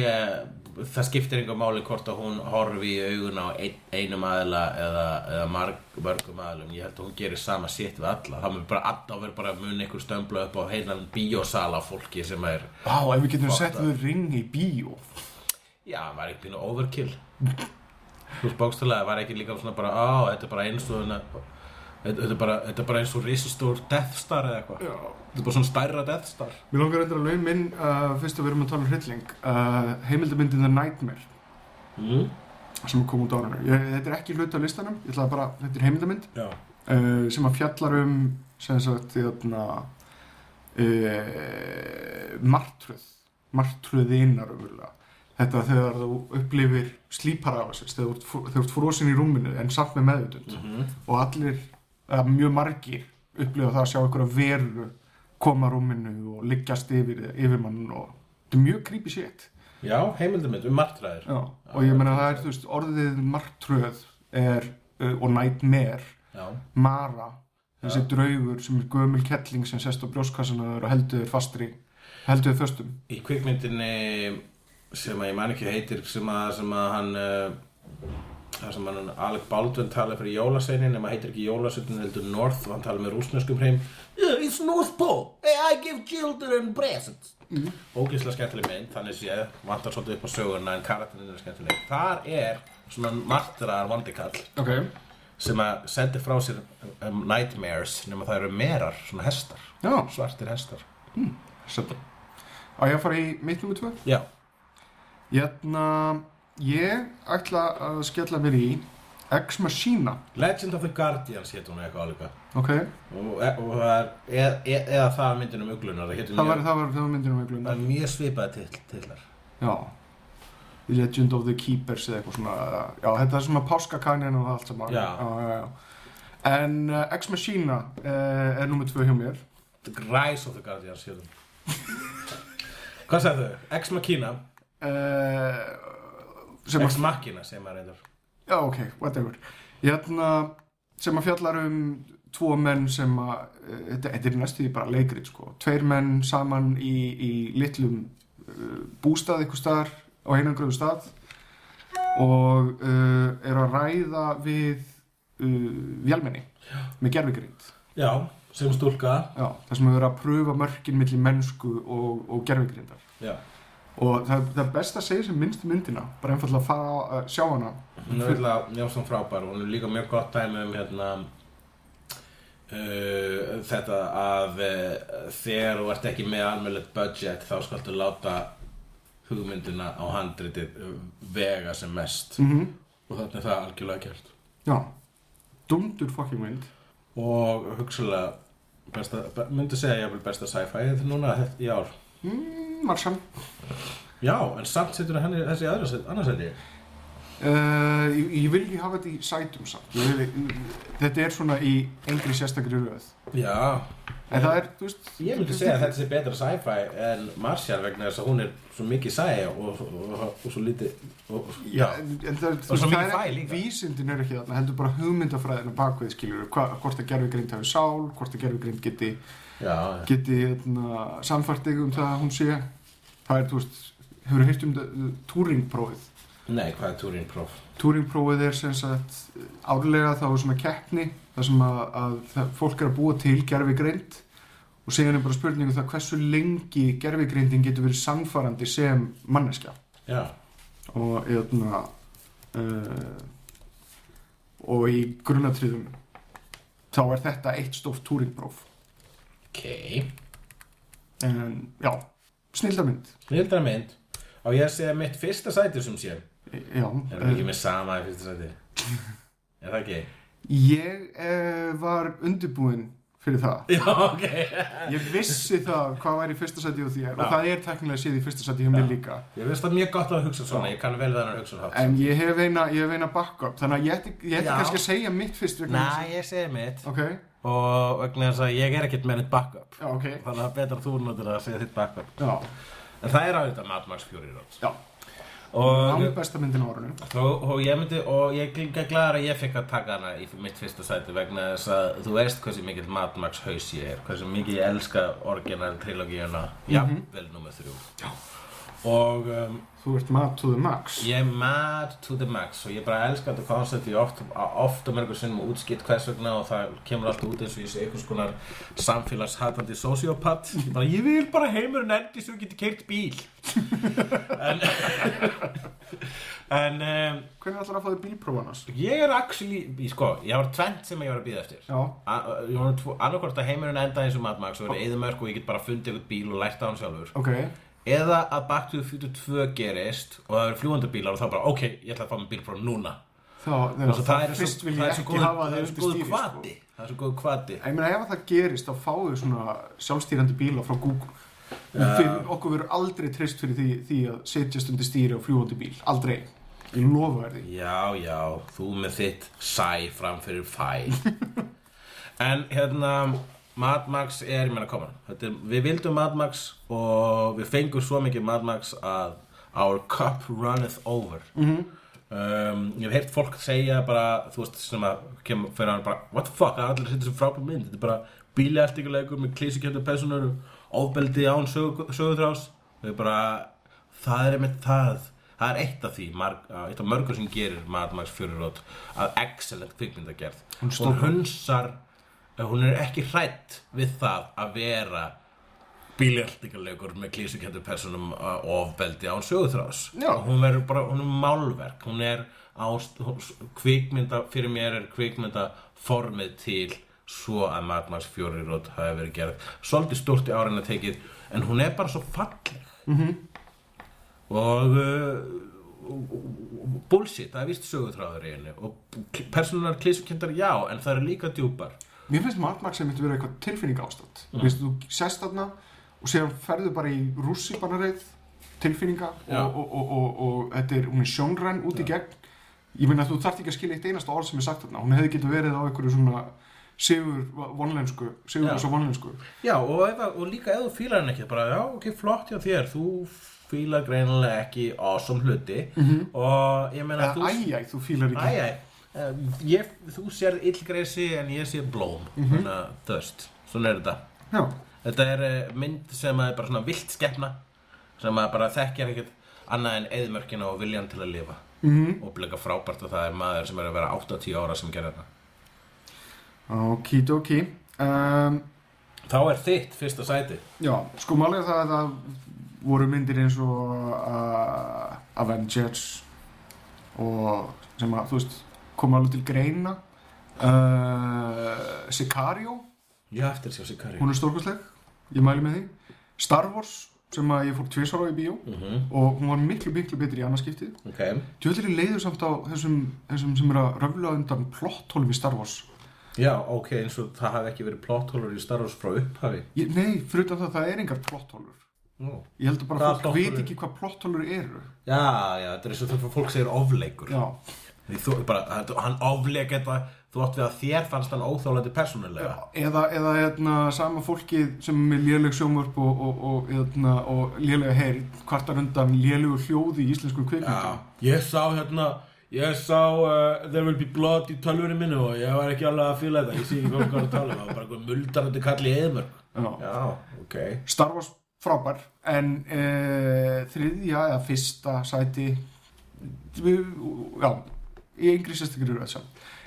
það skiptir einhver máli hvort að hún horfi í augun á ein, einum aðila eða, eða marg, mörgum aðilum. Ég held að hún gerir sama sitt við alla. Það mun bara mun einhver stömbla upp á heilan bíósala af fólki sem er Vá, ef við getum sett við ring í bíó. Já, það var pínu overkill. Þú veist bókstælega, það var ekki líka svona bara, á, þetta er bara eins og hérna- þetta þetta er bara, þetta er bara eins og risastór Death Star eða eitthvað. Já. Þetta er bara svona stærra Death Star. Mér langar reyndar að laun minn uh, fyrst að við erum að tala um hrylling uh, heimildamyndin The Nightmare. Mm. sem kom út á ég, Þetta er ekki hluti á listanum, bara, þetta er heimildamynd. Já, uh, sem að fjallar um sem sagt þérna uh, martröð martröðinar umverulega þetta þegar þú upplifir slíparafasins þegar þú ert frosin í rúminu en samt með meðutund Mhm. og allir, eða mjög margir upplifa það að sjá einhverja veru koma að rúminu og liggjast yfir, yfir mann og þetta er mjög creepy shit. Já heimildamind um martræðir. Já. og ég meina það er, þú veist, orðið martröð er, uh, og nightmare. Já, Mara þessi draugur sem er gömul kettling sem sest á brjóskassanar og heldur þér fastri heldur þér föstum. Í kvikmyndinni sem að ég man ekki heitir sem að, sem að hann uh, það sem hann Alec Baldwin tala fyrir jólaseinin nema heitir ekki jólaseinin heldur North og hann tala með rúsneskum hreim. Yeah, It's North Pole, I give children presents. Mm. ógíslega skemmtileg mynd þannig séð, vantar svolítið upp á söguna en karakterinn er skemmtileg. Þar er svona martraðar vandikall ok. sem að sendi frá sér um, nightmares nema það eru merar, svona hestar já, svartir hestar. Setta á ég að fara í mitt nummer tvö já, Hérna, ég ætla að skella mér í Ex Machina. Legend of the Guardians hétt hún eitthvað álíka. Ok, og, og það er eð, eð, eða það er myndin um uglunar það, það var, það var, það var myndin um það eigluna er mjög svipaði til, tillar já. Legend of the Keepers eða eitthvað svona já, þetta er svona páskakanjan og allt saman. Já. já, já. en uh, Ex Machina uh, er nummer tvö hjá mér. The Rise of the Guardians hétt hún. Hvað sagði þau? Ex Machina? Uh, sem Ex að Machina sem maður reyndar. Já, ok, whatever. Hérna, sem að fjallar um tvo menn sem að uh, þetta, þetta er næstu því bara leikrit sko. tveir menn saman í, í litlum uh, bústað eitthvað staðar á einangröðu stað og uh, eru að ræða við uh, vélmenni með gerfigrind já, sem stúlka. Já, það sem hefur að pröfa mörkin milli mennsku og, og gerfigrindar já. Og það, það er best að segja sem minnst myndina bara einfallega að fara að sjá hana. Hún er alltaf mjög svona frábær og hún er líka mjög gott dæmi um hérna uh, þetta að uh, þegar þú ert ekki með almennilegt budget þá skaltu láta hugmyndina á handritið uh, vega sem mest. Mm og þannig er það algjörlega gert. Já, dundur fucking mynd. Og hugsalega myndi segja ég besta sci-fi núna í ár. Mm, Marshall. Já, en samt setur henni þessi aðra set, annars seti uh, ég, ég vil ekki hafa þetta í sætum samt. Vil, Þetta er svona í engri sérstakri röð. Já, En það er, þú veist ég myndi segja að þetta sé betra sci-fi en Martial vegna þess að hún er svo mikið sci og, og, og, og svo lítið og, svo mikið það fæ er líka. vísindin er ekki þarna, heldur bara hugmyndafræðinu bakvið skilur, hva, hvort að gerfugrind hafi sál, hvort að gerfugrind geti, já, geti hérna, samfært þig um það að hún sé það er, þú veist, hefur hýrt um það, Turing-prófið nei, hvað er Turing Prof? Turing-prófið er sem sagt árlega þá er svona keppni þar sem að, að það, fólk er að búa til gerfugrind og síðan er bara spurningu það hversu lengi gerfugrindin getur verið samfarandi sem manneskja. Já, og eðna, uh, og í grunnatriðum þá er þetta eitt stórt túringpróf ok. En já, snildamynd snildra mynd. Og ég sé mitt fyrsta sæti sem sé? Já, erum við ekki með sama í fyrsta sæti? Er það ekki? ég uh, var undirbúinn fyrir það. Já, ok. Ég vissi það hvað væri í fyrsta sæti og þér og Já. það er teknilega séð í fyrsta sæti hjá mér líka. Ég veist það mjög gott að hugsa svona ég kann vel þannig hugsa hátt en ég hef eina, eina backup þannig að ég ætti, Já. kannski að segja mitt fyrst Næ, ég segi mitt. Að- ok, og vegna þess að ég er ekkert með neitt backup. Já ok. Þannig að betra þú notur að segja þitt backup. Já, en það er á þetta Mad Max Fury Road. Já, og, og, og ég myndi og ég er glæðar að ég fekk að taka hana í mitt fyrsta sæti vegna þess að þú veist hversu mikill Mad Max haus ég er hversu mikið ég elska orginal trilogíuna. Jafnvel nummer þrjú. Já. Og um, Þú ert mad to the max. ég er mad to the max og ég bara elska þetta koncept ég oft, oft og mörgur sinnum útskipt hvers vegna og það kemur allt út eins og ég sé einhvers konar samfélagshatandi sociopath ég bara, ég vil bara heimurinn endi svo ég geti keirt bíl. En en um, Hvernig ætlar að fá þig bílprófanars? ég er actually, sko, ég var tvent sem ég var að býða eftir. Já, A- ég var tvo- annarkvort að heimurinn enda eins og Mad Max og verið eðumörk og ég get bara fundið eitthvað bíl og lært á hann sjálfur. Ok eða að Back to the Future 2 gerist og það eru fljúandi bílar og þá bara ok, ég ætla að fá mig bílpróf núna. Þá, Þannig þegar, að það er fyrst vil það ég ekki hafa það er svo góð stýri kvati sko. það er svo góð kvati Ég meina ef það gerist þá fáðu svona sjálfstýrandi bíla frá Google. Fyrir, okkur verður aldrei trist fyrir því, því að setjast undir stýri á fljúandi bíl. Aldrei. Ég lofa þér því. Já, já, þú með þitt sæ fram fyrir fæ. En hérna Mad Max er, ég meina, koma er, við vildum Mad Max og við fengum svo mikið Mad Max að our cup runneth over. Mhm. um, ég hef heyrt fólk segja bara, þú veist, sem að kemur fyrir hann bara, what the fuck, það er allir setja sem frábæð mynd. Þetta er bara bíliartíkuleikur með klísikjöndu personur, ofbeldi án sögu, söguþrás og ég bara það er einmitt það það er eitt af því, marg, eitt af mörgur sem gerir Mad Max Fury að excellent kvikmyndagerð. Hún hún hunsar hún er ekki hrætt við það að vera bíljartíkuleikur með klísikjöndu personum uh, ofbeldi án söguþrás Já. hún verður bara, hún er málverk. Hún er ást, kvikmynda fyrir mér er kvikmynda formið til svo að Max Fury Road hafi verið gerð. Svolítið stórt í árinna tekið en hún er bara svo falleg. -hmm. og uh, bullshit, það er vist söguþráður í henni. Og personar klísukendar já, en það eru líka djúpar Mér finnst Mad Max að myndi vera eitthvað tilfinning ástand mm. Finnst þú sest þarna og séðan ferðu bara í rússipannareið tilfinninga Já. og, og, og, og, og þetta er, hún er sjónræn út í gegn. Ég meina þú þarft ekki að skilja eitt einasta orð sem er sagt þarna. Hún hefði getur verið á einhverju svona sigur vonlensku, sigur Já. þess að vonlensku. Já, og, ef, og líka ef þú fílar henni ekki bara, já, ok, flott hjá þér þú fílar greinilega ekki awesome hluti. Og ég meina Eða æjæ, þú fílar ekki. Æ, æ, um, ég, þú sér illgresi en ég sé blóm þannig að þöst, svona er þetta. Já, þetta er eh, mynd sem er bara svona vilt skepna sem að bara þekkjar ekkert annað en eðmörkina og viljan til að lifa. Mhm. og blika frábært að það er maður sem er að vera 80 ára sem gerir þetta. Okidoki. Um, þá er þitt fyrsta sæti. Já, sko málega það að það voru myndir eins og uh, Avengers og sem að, þú veist, koma alveg til greina. Uh, Sicario, ég eftir sjá Sikari hún er stórkostleg ég mæli með því. Star Wars sem að ég fór tvisar á í bíó. Og hún var miklu, miklu betri í annarskiptið Ok, Djöðlir er leiður samt á þessum, þessum sem er að röfla undan plotthólum í Star Wars. Já, ok, eins og það hafi ekki verið plotthólur í Star Wars frá upphafi. Ég, Nei, fyrir það, það er engar plotthólur Nú. Ég held að bara Hvaða fólk veit ekki hvað plotthólur eru. Já, já, þetta er eins og þegar fólk segir ofleikur. Já, Því þú, bara, hann ofleik þetta þú átt við að þér fannst hann óþólandi persónulega. Eða, eða hérna, sama fólkið sem er með léleg sjónvörp og, og, og, hérna, og lélega heyri kvartar undan lélegu hljóði í íslenskum kvikmyndum. Ég sá hérna ég sá uh, There Will Be Blood í tölvunni minni og ég var ekki alveg að fíla þetta. Ég sé ekki hvað hvað að tala um, það var bara muldarandi kall í eðmörk Já. Já, ok. Star Wars frábær en e, þriðja eða fyrsta sæti já, í yngri sérstakir eru þess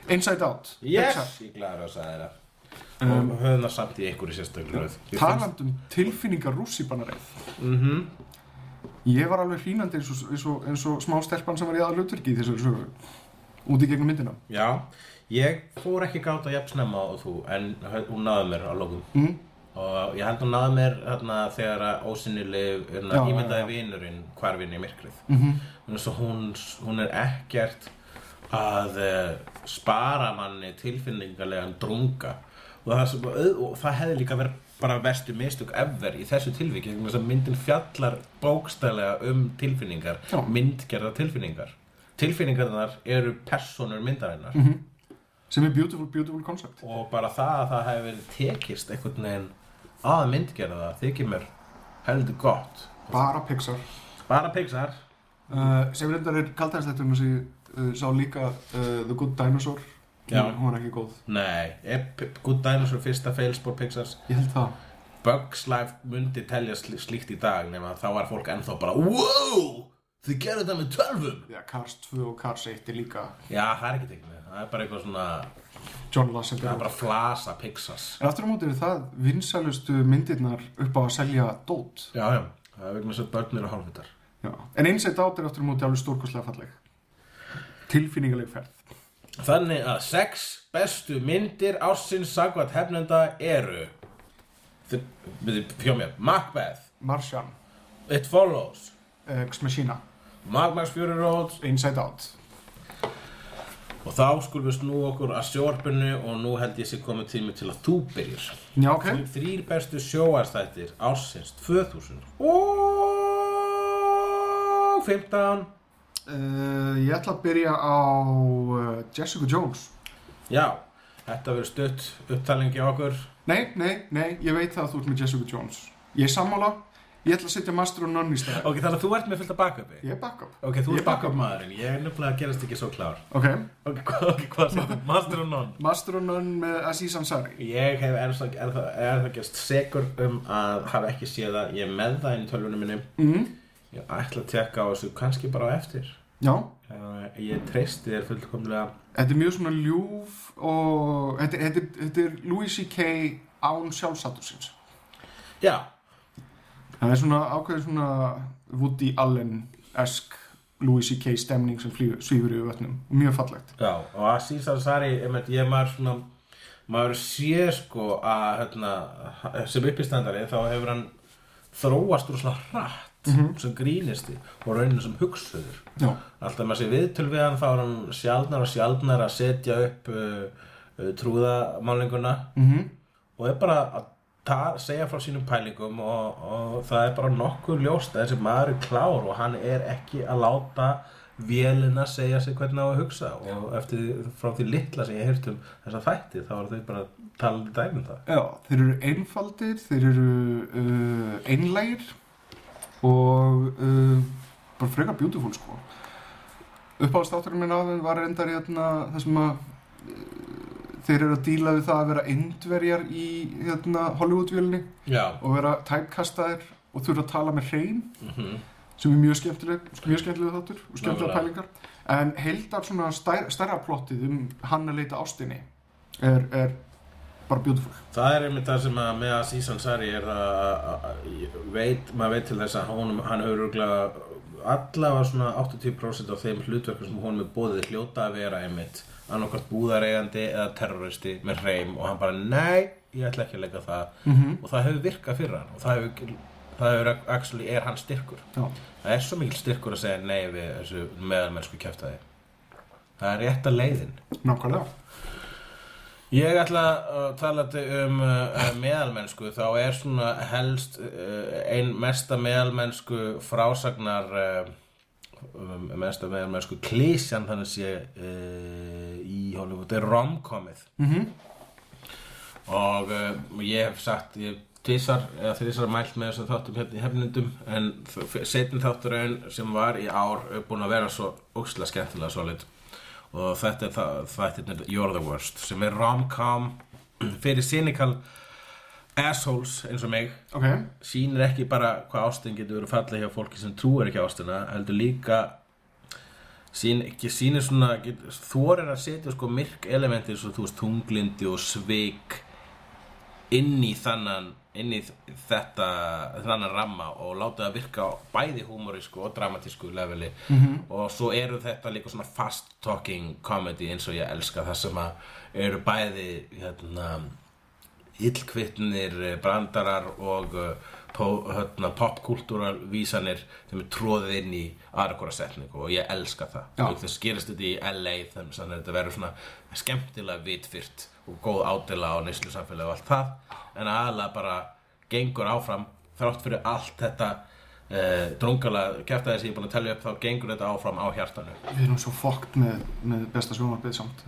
Inside Out Yes, Pixar. ég glæður að sagði það og höfum það samt í einhverju sérstaklega röð Ég fannst- talandi um tilfinningar rússipannareið Mhm. ég var alveg hrínandi eins og, eins og, eins og smá stelpan sem var í aða hlutverki í þessari sögu út í gegnum myndina Já, ég fór ekki gátt að jafn snemma og þú en hún náði mér á lókum mm. og ég held hún náði mér hérna, þegar að ósynileg já, ímyndaði já. vinurinn hvarfinn í myrkrið Mm -hmm. hún, hún er ekkert að uh, spara manni tilfinningarlegan drunga. Og það, sem, og það hefði líka verið bara verstu mistök ever í þessu tilviki vegna þess að myndin fjallar bókstælega um tilfinningar Já. myndgerða tilfinningar. Tilfinningarnar eru personur myndarinnar. Sem er beautiful, beautiful concept. Og bara það að það hefði verið tekist einhvern veginn að myndgerða það þykir mér heldur gott. Bara Pixar. Bara Pixar. Uh, sem reyndar er kaldæðisleiturinn sem sá líka uh, The Good Dinosaur. Já. hún var ekki góð. Nei, er P- Good Dinosaur fyrsta failspor Pixars. Ég held það. Bugs Life myndi telja sl slíkt í dag nema þá var fólk ennþá bara wow, þið gerðu þetta með tölvum! Já, Cars 2 og Cars 1 er líka já, það er ekki teknið, það er bara eitthvað svona John Lasseter. Það er bara flasa Pixars. En aftur á móti er það vinsælustu myndirnar upp á að selja dót. já, já, það er vegna þess að börn eru hálfvitar. Já. En Inside Out er aftur á móti alveg stórkostlega falleg. Tilfinningaleg ferð. þannig að sex bestu myndir ársins sagvat hefnenda eru fjó mér Macbeth, Martian, It Follows Ex Machina, Mad Max Fury Road Inside Out. og þá skulum við snú okkur að sjóarpinu og nú held ég sé komið tími til að þú byrjir Já, ok. okay. þrýr bestu sjóarstættir ársins 2000 og 15 Uh, ég ætla að byrja á uh, Jessica Jones. já, þetta verður stutt upptalning hjá okkur Nei, nei, nei, ég veit það að þú ert með Jessica Jones. Ég er sammála. Ég ætla að setja Master og Nunn í stæði. ok, þannig að þú ert með fullt af backupi Ég er backup. ok, þú ert backup maðurinn, ég er nefnilega að gerast ekki svo klár Ok. ok, okay, hvað sér master og non Master og Nunn með Aziz Ansari. Ég hef er það, er er það gerst segur um að hafa ekki séð það Ég er með það inn í tölvunum minni Mm. Ég ætla að tekka á þessu kannski bara eftir Já. Eh, Ég treysti þér fullkomlega Þetta er mjög svona ljúf og þetta, þetta, þetta er Louis C.K. án sjálfsatursins. Já, Það er svona ákveðið svona Woody Allen-esk Louis C.K. stemning sem svífur yfir vötnum. Mjög fallegt. já, og Aziz Ansari einmitt, ég maður svona maður sé sko að hérna, sem uppistandari þá hefur hann þróast úr svona hratt sem grínisti og rauninu sem hugsuður. Já. alltaf maður sé viðtöl við hann þá er hann sjaldnar og sjaldnar að setja upp uh, uh, trúðamálinguna Mm og er bara að ta, segja frá sínum pælingum og, og það er bara nokkuð ljóst að þessi maður er klár og hann er ekki að láta vélina segja sig hvernig á að hugsa og eftir frá því litla sem ég heyrt um þessa þætti þá er þau bara að tala um dæmum það. Já, þeir eru einfaldir, þeir eru uh, einlægir og uh, bara frekar beautiful sko. Uppáðstátturinn minn þeim var endar í hérna, það sem að uh, þeir eru að díla við það að vera indverjar í hérna, Hollywoodvélni Já, og vera typecastaðir og þurfa að tala með hreim mm sem er mjög skemmtileg, mjög skemmtileg þáttur og skemmtilega pælingar. En heildar svona stær, stærra plottið um hann að leita ástinni er, er bara beautiful. Það er einmitt það sem að með að Sísan Sari er að- að- að- veit, maður veit til þess að honum, hann hefur allavega svona 80% af þeim hlutverkum sem honum er bóðið hljóta að vera einmitt annarkvært búðareigandi eða terroristi með hreim og hann bara nei, ég ætla ekki að leika það. Mm -hmm. og það hefur virkað fyrir hann og það hefur það er actually er hann styrkur. Já, það er svo mikil styrkur að segja nei við þessu meðalmennsku kjæftæði það er rétta leiðin. Nákvæmlega Ég ætla að tala til um uh, meðalmennsku, þá er svona helst uh, ein mesta meðalmennsku frásagnar uh, um, mesta meðalmennsku klísjan þannig sé uh, í Hollywood. Er romkomið mm og uh, ég hef sagt ég tvisar eða þrísar mælt með þessum þáttum hérna í hefnindum en setin þátturinn sem var í ár búin að vera svo óksla skemmtilega solid og þetta er það, þættirnir You're the Worst sem er rom-com fyrir cynical assholes eins og mig. Ok, sýnir ekki bara hvað ástin getur verið fallið hjá fólki sem trúir ekki á ástina heldur líka sín, ekki sýnir svona þorir að setja sko myrk elementi eins og þú veist tunglindi og svik inn í þannan inn í þetta þannan ramma og láta það virka bæði húmorísku og dramatísku leveli. Og svo eru þetta líka svona fast talking comedy eins og ég elska það sem að eru bæði hérna illkvittnir eh, brandarar og po, hérna, popkultúral vísanir sem er tróðið inn í aðra hvora setningu og ég elska það. Og þess gerist þetta í LA þannig að þetta verður svona skemmtilega vitfyrt og góð ádela á neyslu samfélagi og allt það. En aðalega bara gengur áfram þrátt fyrir allt þetta uh, drungala kæftæði sem ég er búin að tellja upp þá gengur þetta áfram á hjartanu. Við erum svo fokkt með, með besta sjónvarpið samt.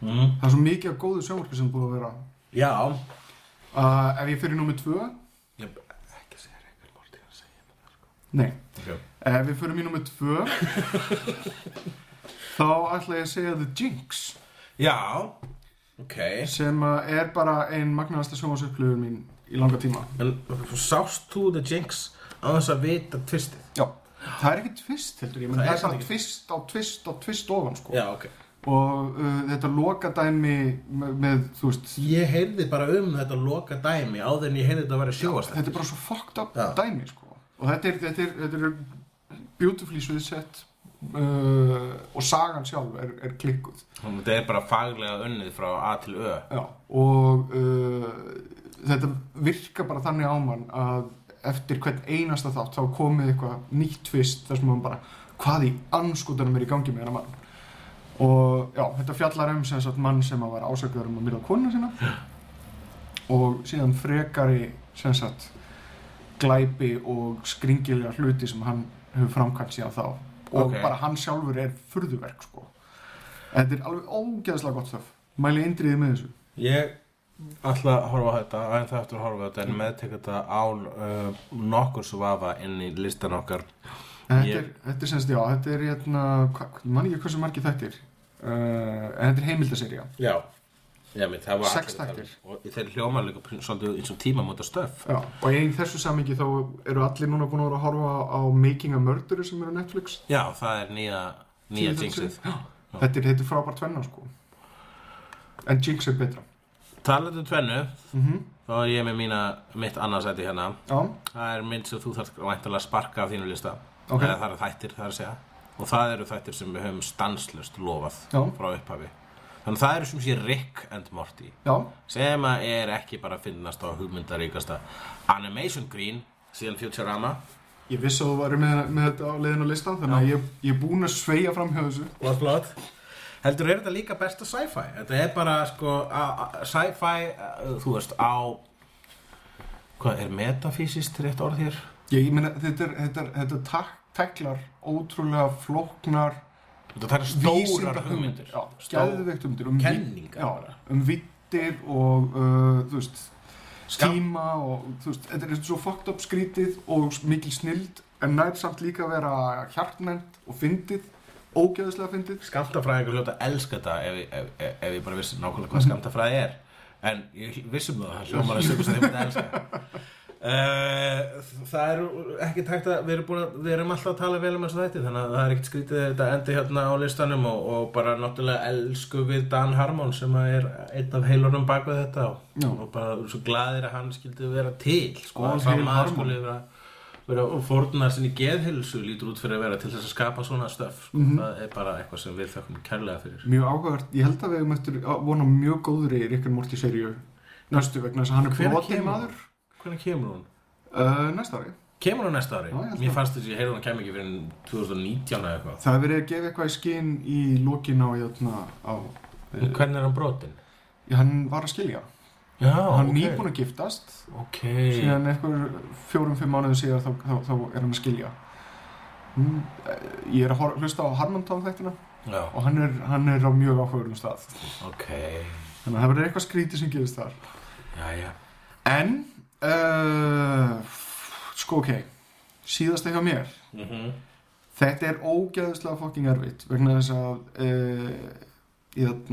Mm. Það er svo mikið af góðu sjónvarpið sem búið að vera. Já. Uh, Ef ég fyrir númer tvö? Ég, ekki að segja Rick and Morty að segja Nei, okay. ef við fyrir í númer tvö Þá ætla ég að segja The Jinx. Já, ok sem er bara ein magnaðasta sjónvarsupplifur mín í langa tíma En sást þú The Jinx á þess að vita tvistið? Já, það er ekki tvist heldur ég, menn Það það er samt bara tvist á tvist á tvist ofan sko. Já, ok og uh, þetta lokadæmi með, með, þú veist Ég heyrði bara um þetta loka dæmi áður en ég heyrði þetta að vera sjóast þetta er bara svo fucked up Já. dæmi sko. og þetta er, þetta er, þetta er beautifully sviðsett uh, og sagan sjálf er, er klikkuð. Þetta er bara faglega unnið frá A til Ö. Já. og uh, þetta virkar bara þannig á mann að eftir hvern einasta þátt þá komið eitthvað nýtt tvist þar sem man bara hvað í anskotanum er í gangi með hennar mann? Og já, þetta fjallar um sem sagt mann sem var ásakaður um að myrða konuna sína. Og síðan frekari sem sagt glæpi og skringilega hluti sem hann hefur framkvæmt síðan þá og Ok. bara hann sjálfur er furðuverk sko. þetta er alveg ógeðslega gott stöf. Mæli indriði með þessu. Ég ætla að horfa á þetta en það eftir að horfa á þetta en meðtek þetta án uh, nokkur svo vafa inn í listan okkar. En Ég- Þetta, er, þetta er semst, já, þetta er hérna, mann ekki hversu margir þættir uh, en þetta er heimildaserja Já, Já mitt, það var Sex allir þættir. Og þeir hljóma líka prin- svolítið eins og tímamóta stöf. Já, og í þessu samingi þá eru allir núna búin að vera að horfa á Making a Murderer sem er á Netflix. Já, það er nýja, nýja Tíu jinxið. Já. Þetta er, þetta er frábært tvenna sko. En Jinx er betra. Talandi um tvennu, mm þá er ég með mína, mitt annarsæti hérna. Já, Það er mynd sem þú þarf væntalega að sparka af þínu lista. Ok. Eða það eru þættir, það er að segja. Og það eru þættir sem við höfum stanslust lofað Já. frá upphafi Þannig að það eru sem sé Rick and Morty já, sem að er ekki bara að finnast á hugmyndaríkasta Animation Green síðan Futurama. Ég vissi að þú væri með, með þetta á leiðin á listan þannig að ég, ég er búin að sveia fram hjá þessu. Var flott. Heldur er þetta líka besta sci-fi? Þetta er bara sko sci-fi þú veist á hvað er metafysist rétt orð hér? Ég, ég meina, þetta þetta þetta tak, teklar ótrúlega flóknar Þetta er stórar hugmyndir. Geðveikt hugmyndir um Kenningar. um vittir og uh, þú veist tíma og þú veist, þetta er svo fucked up skrítið og mikil snild en nær samt líka að vera hjartnænt og fyndið, ógeðslega fyndið. Skamtafræðingur hljóta að elska þetta ef, ef, ef, ef ég bara vissi nákvæmlega hvað skamtafræði er. En ég vissum það, það hljómar að sögur sem ég myndi elska uh, Það er ekki tækt að við erum, búin við erum alltaf að tala vel um þessu þætti þannig að það er ekkert skrítið að þetta endi hérna á listanum og, og bara náttúrulega elsku við Dan Harmon sem er einn af heilunum bak við þetta og, og bara svo glaðir að hann skildi vera til sko, All að sá hail maður skuli vera vera og fórna sinni geðhilsu lítur út fyrir að vera til þess að skapa svona stöf sko. Mhm. það er bara eitthvað sem við þökkum kærlega fyrir. Mjög áhugavert, ég held að við að vona mjög góðri Rick and Morty seríu næstu vegna þess að hann er kemur? maður hvernig kemur hún? uh, næsta ári. Kemur hún næsta ári? Já, Mér fannst þess að ég heyrði hún kemur ekki fyrir 2019 eða eitthvað. Það er verið að gefa eitthvað í skinn í lokin á, jötna, á En Hvernig er hann brotin? já, hann var að skilja. Já, hann er nýbúin að giftast. Ok. Síðan eitthvað fjórum, fimm mánuðum síðar þá, þá, þá er hann að skilja. Mm, eh, ég er að hor- hlusta á Harmontown þættina Já, og hann er, hann er á mjög áhugaverðum stað. Ok. Þannig að það verður eitthvað skrítið sem gerist þar. Já en uh, sko ok. Síðasta hjá mér. Mm þetta er ógeðslega fucking erfitt vegna þess að uh, ég,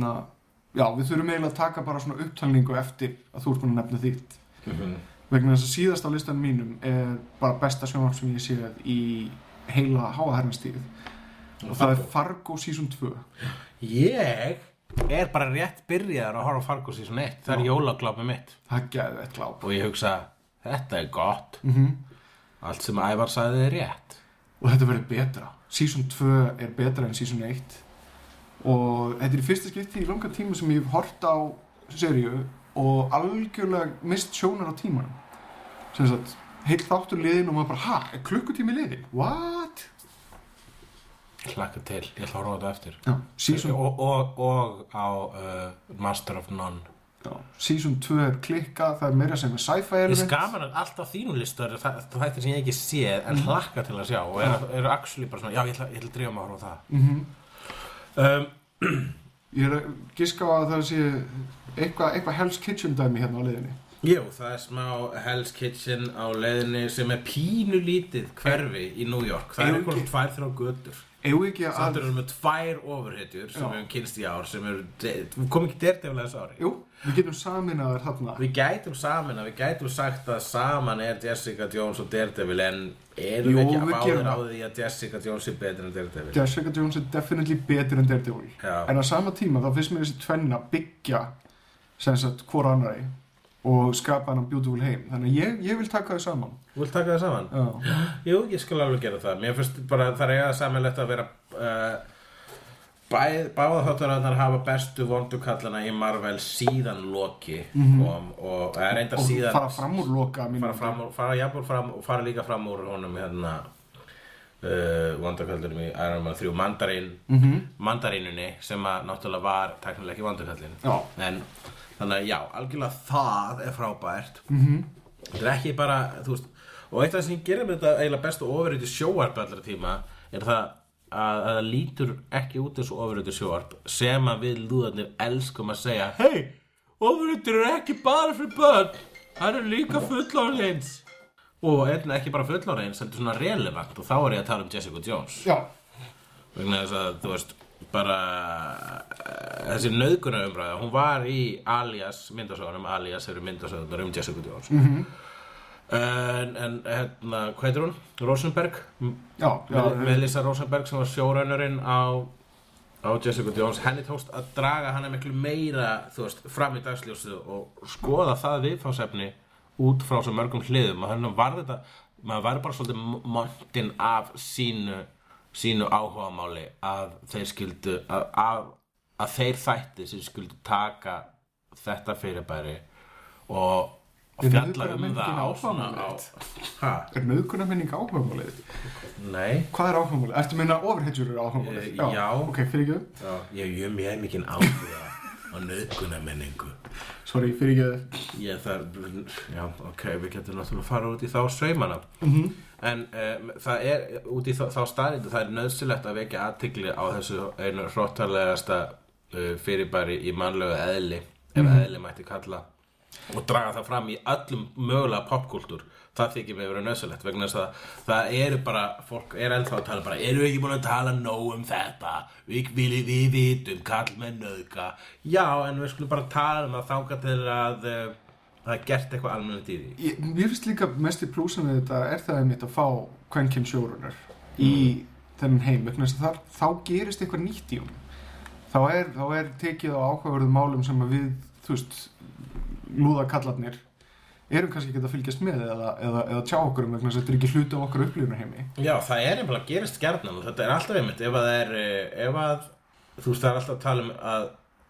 já, við þurfum eiginlega að taka bara svona upptalningu eftir að þú ert að nefna þitt. Vegna þess að síðast á listan mínum er bara besta sjónvarp sem ég séð í heila háahernarstíð og það er Fargo. Season 2 Ég er bara rétt byrjaðar að horfa á Fargo season 1 Það er Já. jólaglápi mitt. Það er geðveitt gláp. Og ég hugsa, þetta er gott. Mm Allt sem Ævar sagði er rétt. Og þetta verður betra. Season 2 er betra en season 1 og þetta er í fyrsta skipti í langan tíma sem ég hef hort á seríu og algjörlega mist sjónar á tímanum. Sem sagt, heill þáttur liðin og maður bara, ha, er klukkutími liðin? What? Hlakka til, ég ætla að horfa á þetta eftir. Já, season, og, og, og á uh, Master of None. Já, season 2 er klikka, það er meira sem er sci-fi Ég element skaman að alltaf þínu er það það þættir sem ég ekki séð en hlakka til að sjá og eru, eru actually bara svona, já ég ætla, ég ætla að drífa mig að horfa á það. Mm um, Ég er að giska á að það sé eitthvað eitthva Hell's Kitchen dæmi hérna á liðinni Jú, það er smá Hell's Kitchen á leiðinni sem er pínu lítið hverfi í New York. Það er einhverjum ekki- tvær þrjá götur Að, eru með tvær ofurhetjur sem við hefum kynst í ár sem eru, við komum ekki derteflega þess ári. Jú, við getum saminaðar þarna. Við gætum saman að við gætum sagt að saman er Jessica Jones og Daredevil en erum Jú, við ekki gerum á því að Jessica Jones er betur en Daredevil? Jessica Jones er definitely betur en Daredevil. Já. en á sama tíma þá finnst mér þessi tvenna byggja sem sagt hvora annari og skapa hann beautiful heim þannig að ég, ég vil taka þau saman Þú vilt taka það saman? Já, Jú, ég skal alveg gera það Mér finnst bara það er eiga samanlegt að vera uh, báða þáttaröðnar hafa bestu vondukallana í Marvel síðan Loki kom og það er reyndar Mhm. og síðan fara fram úr loka fara, fram úr, fara, jafnvel fram, og fara líka fram úr honum hérna uh, vondukallunum í Iron Man 3 mandarín, Mhm. mandarínunni sem að náttúrulega var teknilega ekki vondukallin Já. en þannig að já, algjörlega það er frábært. Mhm. þetta er ekki bara, veist og eitt af það sem gerir með þetta eiginlega bestu ofuröyti sjóarp allra tíma er það að, að það lítur ekki út eins og ofuröyti sjóarp sem að við lúðarnir elskum að segja hei, ofuröyti eru ekki bara fyrir börn það eru líka fullorðins. Og er ekki bara fullorðins þetta er svona relevant og þá er ég að tala um Jessica Jones. Já, vegna þess að þú veist bara eh, þessi nöðguna umræða hún var í Alias myndasögunum Alias eru myndasögunar um Jessica Jones -hmm. en, en hérna, hvað heitir hún? Rosenberg já, já, Mel- Melissa Rosenberg sem var sjórænurinn á á Jessica Jones henni tókst að draga hana miklu meira veist, fram í dagsljósið og skoða það viðfáðsefni út frá svo mörgum hliðum og henni var þetta maður var bara svolítið montin af sínu sínu áhugamáli að þeir skildu að, að, að þeir þætti sem skildu taka þetta fyrirbæri og, fjalla um það á svona er nauðguna minning áhugamálið? nei Hvað er áhugamálið? Ertu að minna overhedgjur eru áhugamálið? Eh, já. Ok, fyrir ekki Já, ég er mjög mikinn áhuga á nöðguna menningu Sorry, fyrir ekki Ég það, já, ok, við getum náttúrulega að fara út í þá saumana Mhm. En um, það er, út í þá, þá staðindu, það er nöðsilegt að vekja aðtigli á þessu einu hróttalegasta uh, fyrirbæri í mannlegu eðli ef eðli mætti kalla og draga það fram í öllum mögulega popkúltúr það þykir mig verið nöðsilegt vegna þess að það eru bara, fólk er ennþá að tala bara, eru við ekki búin að tala nóg um þetta? Við, við, við vitum, kall með nöðga já, en við skulum bara tala um að þanga til að uh, það er gert eitthvað almennilegt í því. Ég, mér finnst líka mest í plúsan við þetta er það einmitt að fá kvenkinn sjórunar í þennan heim vegna þess að þar, þá gerist eitthvað nýtt í hún þá er, þá er tekið á áhugaverðum málum sem að við þú veist, lúðakallarnir erum kannski ekki að fylgjast með eða, eða, eða tjá okkur um vegna þess að þetta er ekki hluti á okkur upplifuna heimi Já, það er nefnilega að gerist gjarnan og þetta er alltaf einmitt ef að það er, eh, ef að þú veist það er alltaf að tala um að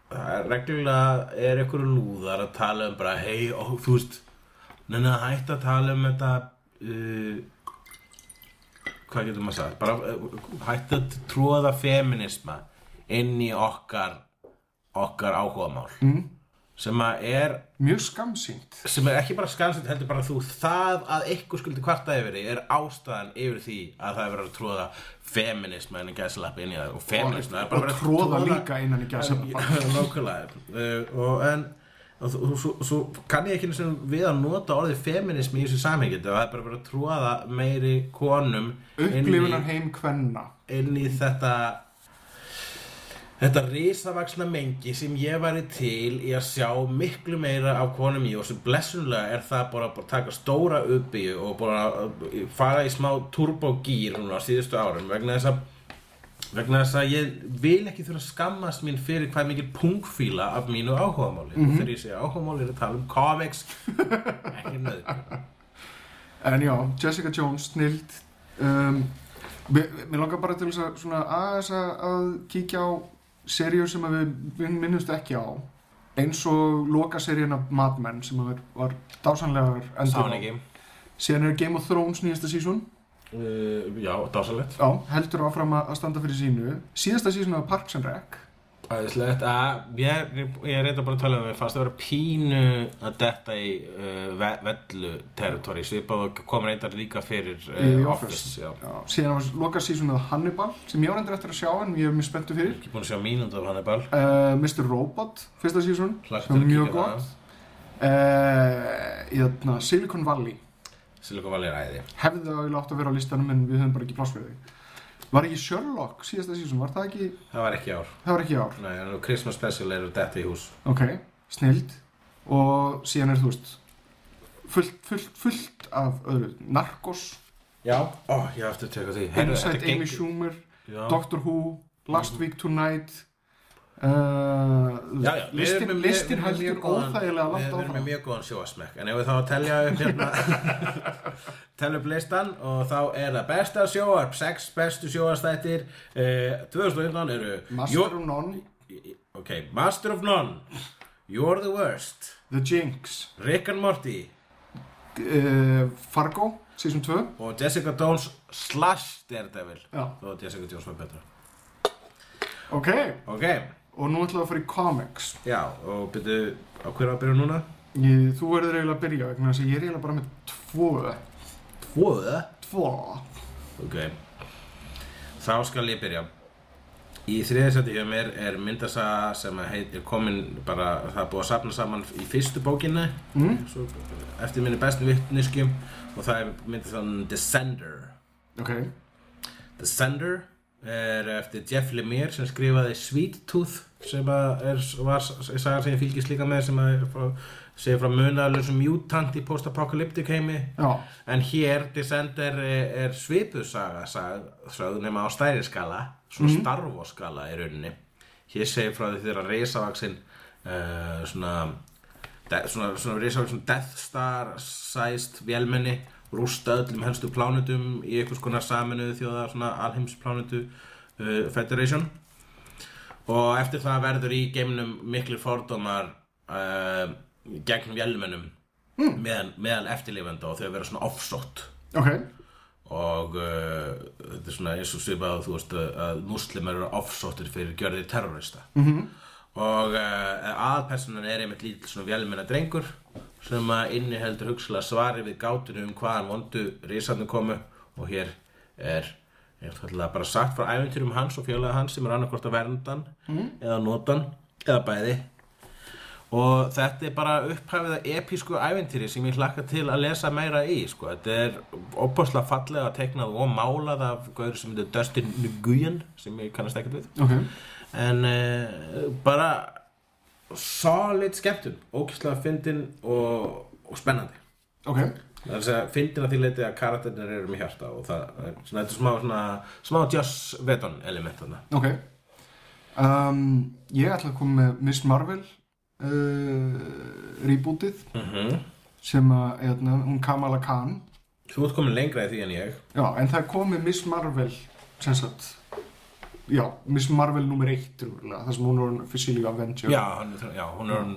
það er reglulega er einhverju lúðar að tala um bara hei, þú veist neina að hætta að tala um þetta uh, hvað getur maður sagt? Bara uh, hættu að tróða feminisma inn í okkar okkar áhugamál. Mm. Sem að er mjög skamsýnt sem er ekki bara skansitt heldur bara þú það að ykkur skuldi kvarta yfir því er ástæðan yfir því að það er verið að tróða feminisma en gæslapp inn í það. Og feminisma er bara og verið að tróða líka innan í uh, og en og og svo, kann ég ekki við að nota orðið feminismi í þessu samhengi það er bara verið að tróða meiri konum upplifunar heim kvenna. inn í þetta þetta risavaksna mengi sem ég væri til í að sjá miklu meira af konum í og sem blessunlega er það bara að taka stóra uppi og bara að fara í smá turbogýr núna á síðustu árum vegna þess að vegna þess að ég vil ekki þurfa að skammast mín fyrir hvað mikil pungfíla af mínu áhugamáli. Og þegar ég segja áhugamáli er að tala um comics ekki nöð En já, Jessica Jones, snild um, Mér langar bara til þess að svona aðeins að, að kíkja á seríu sem við, minnumst ekki á eins og loka seríun af Mad Men sem var, var dásanlegar endur Síðan er Game of Thrones nýjasta sísón uh, Já, dásalegt Já, heldur áfram að standa fyrir sínu. Síðasta sísón af Parks and Rec Æðislegt. Að ég, ég reynda bara að tala um að fannst að vera pínu að detta í uh, ve vellu territory. Svipað og kom reyndar líka fyrir uh, Í Office, já. Já, síðan var loka sísón af Hannibal sem ég var endur eftir að sjá en ég er mjög spenntu fyrir. Ekki búin að sjá mínúnd af Hannibal. Uh, Mr. Robot, fyrsta Hlakka sem er mjög á gott. Uh, Hérna, Silicon Valley. Silicon Valley er æði. Hefði það átt að vera á listanum en við höfum bara ekki pláss fyrir því Var ekki Sherlock síðasta sísón, var það ekki? Það var ekki ár. Það var ekki ár, Nei, en nú Christmas special eru detta í hús. Ok, snild. Og síðan er þú veist fullt, fullt, fullt af öðru. Narcos, Já, ó, ég haf eftir að teka því. Inside þetta Amy Schumer. Doctor Who, Last Week Tonight uh, Já, já, við listin, með- listin við heldur góðan- óþægilega Við langt við erum með áfram mjög góðan sjóasmekk En ef við þá telja upp hérna Telja upp listan Og þá er það besta sjóarp Sex bestu sjóastættir uh, 2015 eru Master Jó- of None, Ok, Master of None You're the worst The Jinx. Rick and Morty uh, Fargo, season 2 Og Jessica Jones slash Daredevil. Að Jessica Jones var betra. Ok, Ok, og nú ætlum við að fara í comics. Já, og byrju Á hverju að byrja núna? ég, þú verður eiginlega að byrja vegna þess að ég er eiginlega bara með tvo. Tvoða tvo. Ok. Þá skal ég byrja. Í þriðisætti hjá mér er myndasaga sem að heit, er komin bara, það er búið að safna saman í fyrstu bókinni. Mm? svo, eftir minni bestu vittneskjum og það er myndasagan Descender. Ok, Descender er eftir Jeff Lemire sem skrifaði Sweet Tooth sem að er, var sagan sem ég fylgist líka með sem að er frá, segir frá munaðalösum mutant í post-apocalyptic heimi já, En hér, Descender er, er svipuð saga, saga, sögð nema á stærri skala, svona mm. Star Wars skala í rauninni. Hér segir frá því þeirra reisavaksin, uh, svona, de, svona, svona reisavaksin Death Star sized vélmenni, rústa öllum helstu plánutum í einhvers konar saminuðu þjóða, svona alheimsplánutu uh, Federation. Og eftir það verður í geimnum miklir fordómar uh, gegn vélmennum mm. meðal, meðal eftirlifenda og þau vera svona offsótt ok og uh, þetta er svona eins og svipað að þú veist að, muslimar eru offsóttir fyrir gjörðir terrorista -hmm. og uh, aðpersonan er einmitt lítill svona vélmenna drengur sem að inniheldur hugsalega svari við gátunum um hvaðan vondu risarnir komu og hér er er það bara sagt frá æventýrum hans og fjölaða hans sem er annarkvort að verndan eða notan eða bæði. Og þetta er bara upphæfið að episku æventýri sem ég hlakka til að lesa meira í sko. þetta er opaslega fallega teiknað og málað af gauður sem heitir Dustin Nguyen sem ég kannast ekkert við. Ok, en uh, bara solid skemmtun ókýrslega fyndin og, og spennandi. Ok það er að að því leiti að karakterinir eru með hjarta og það er svona, þetta er smá, svona, smá Joss Whedon element þarna. Ok. Um, ég ætla að koma með Miss Marvel uh, rebootið mm sem að, eðna, hún Kamala Khan. Þú ert komin lengra í því en ég. Já, en það komið Miss Marvel sem sagt já, Miss Marvel eitt trúlega, það sem hún er officially Avenger Já, já hún er hann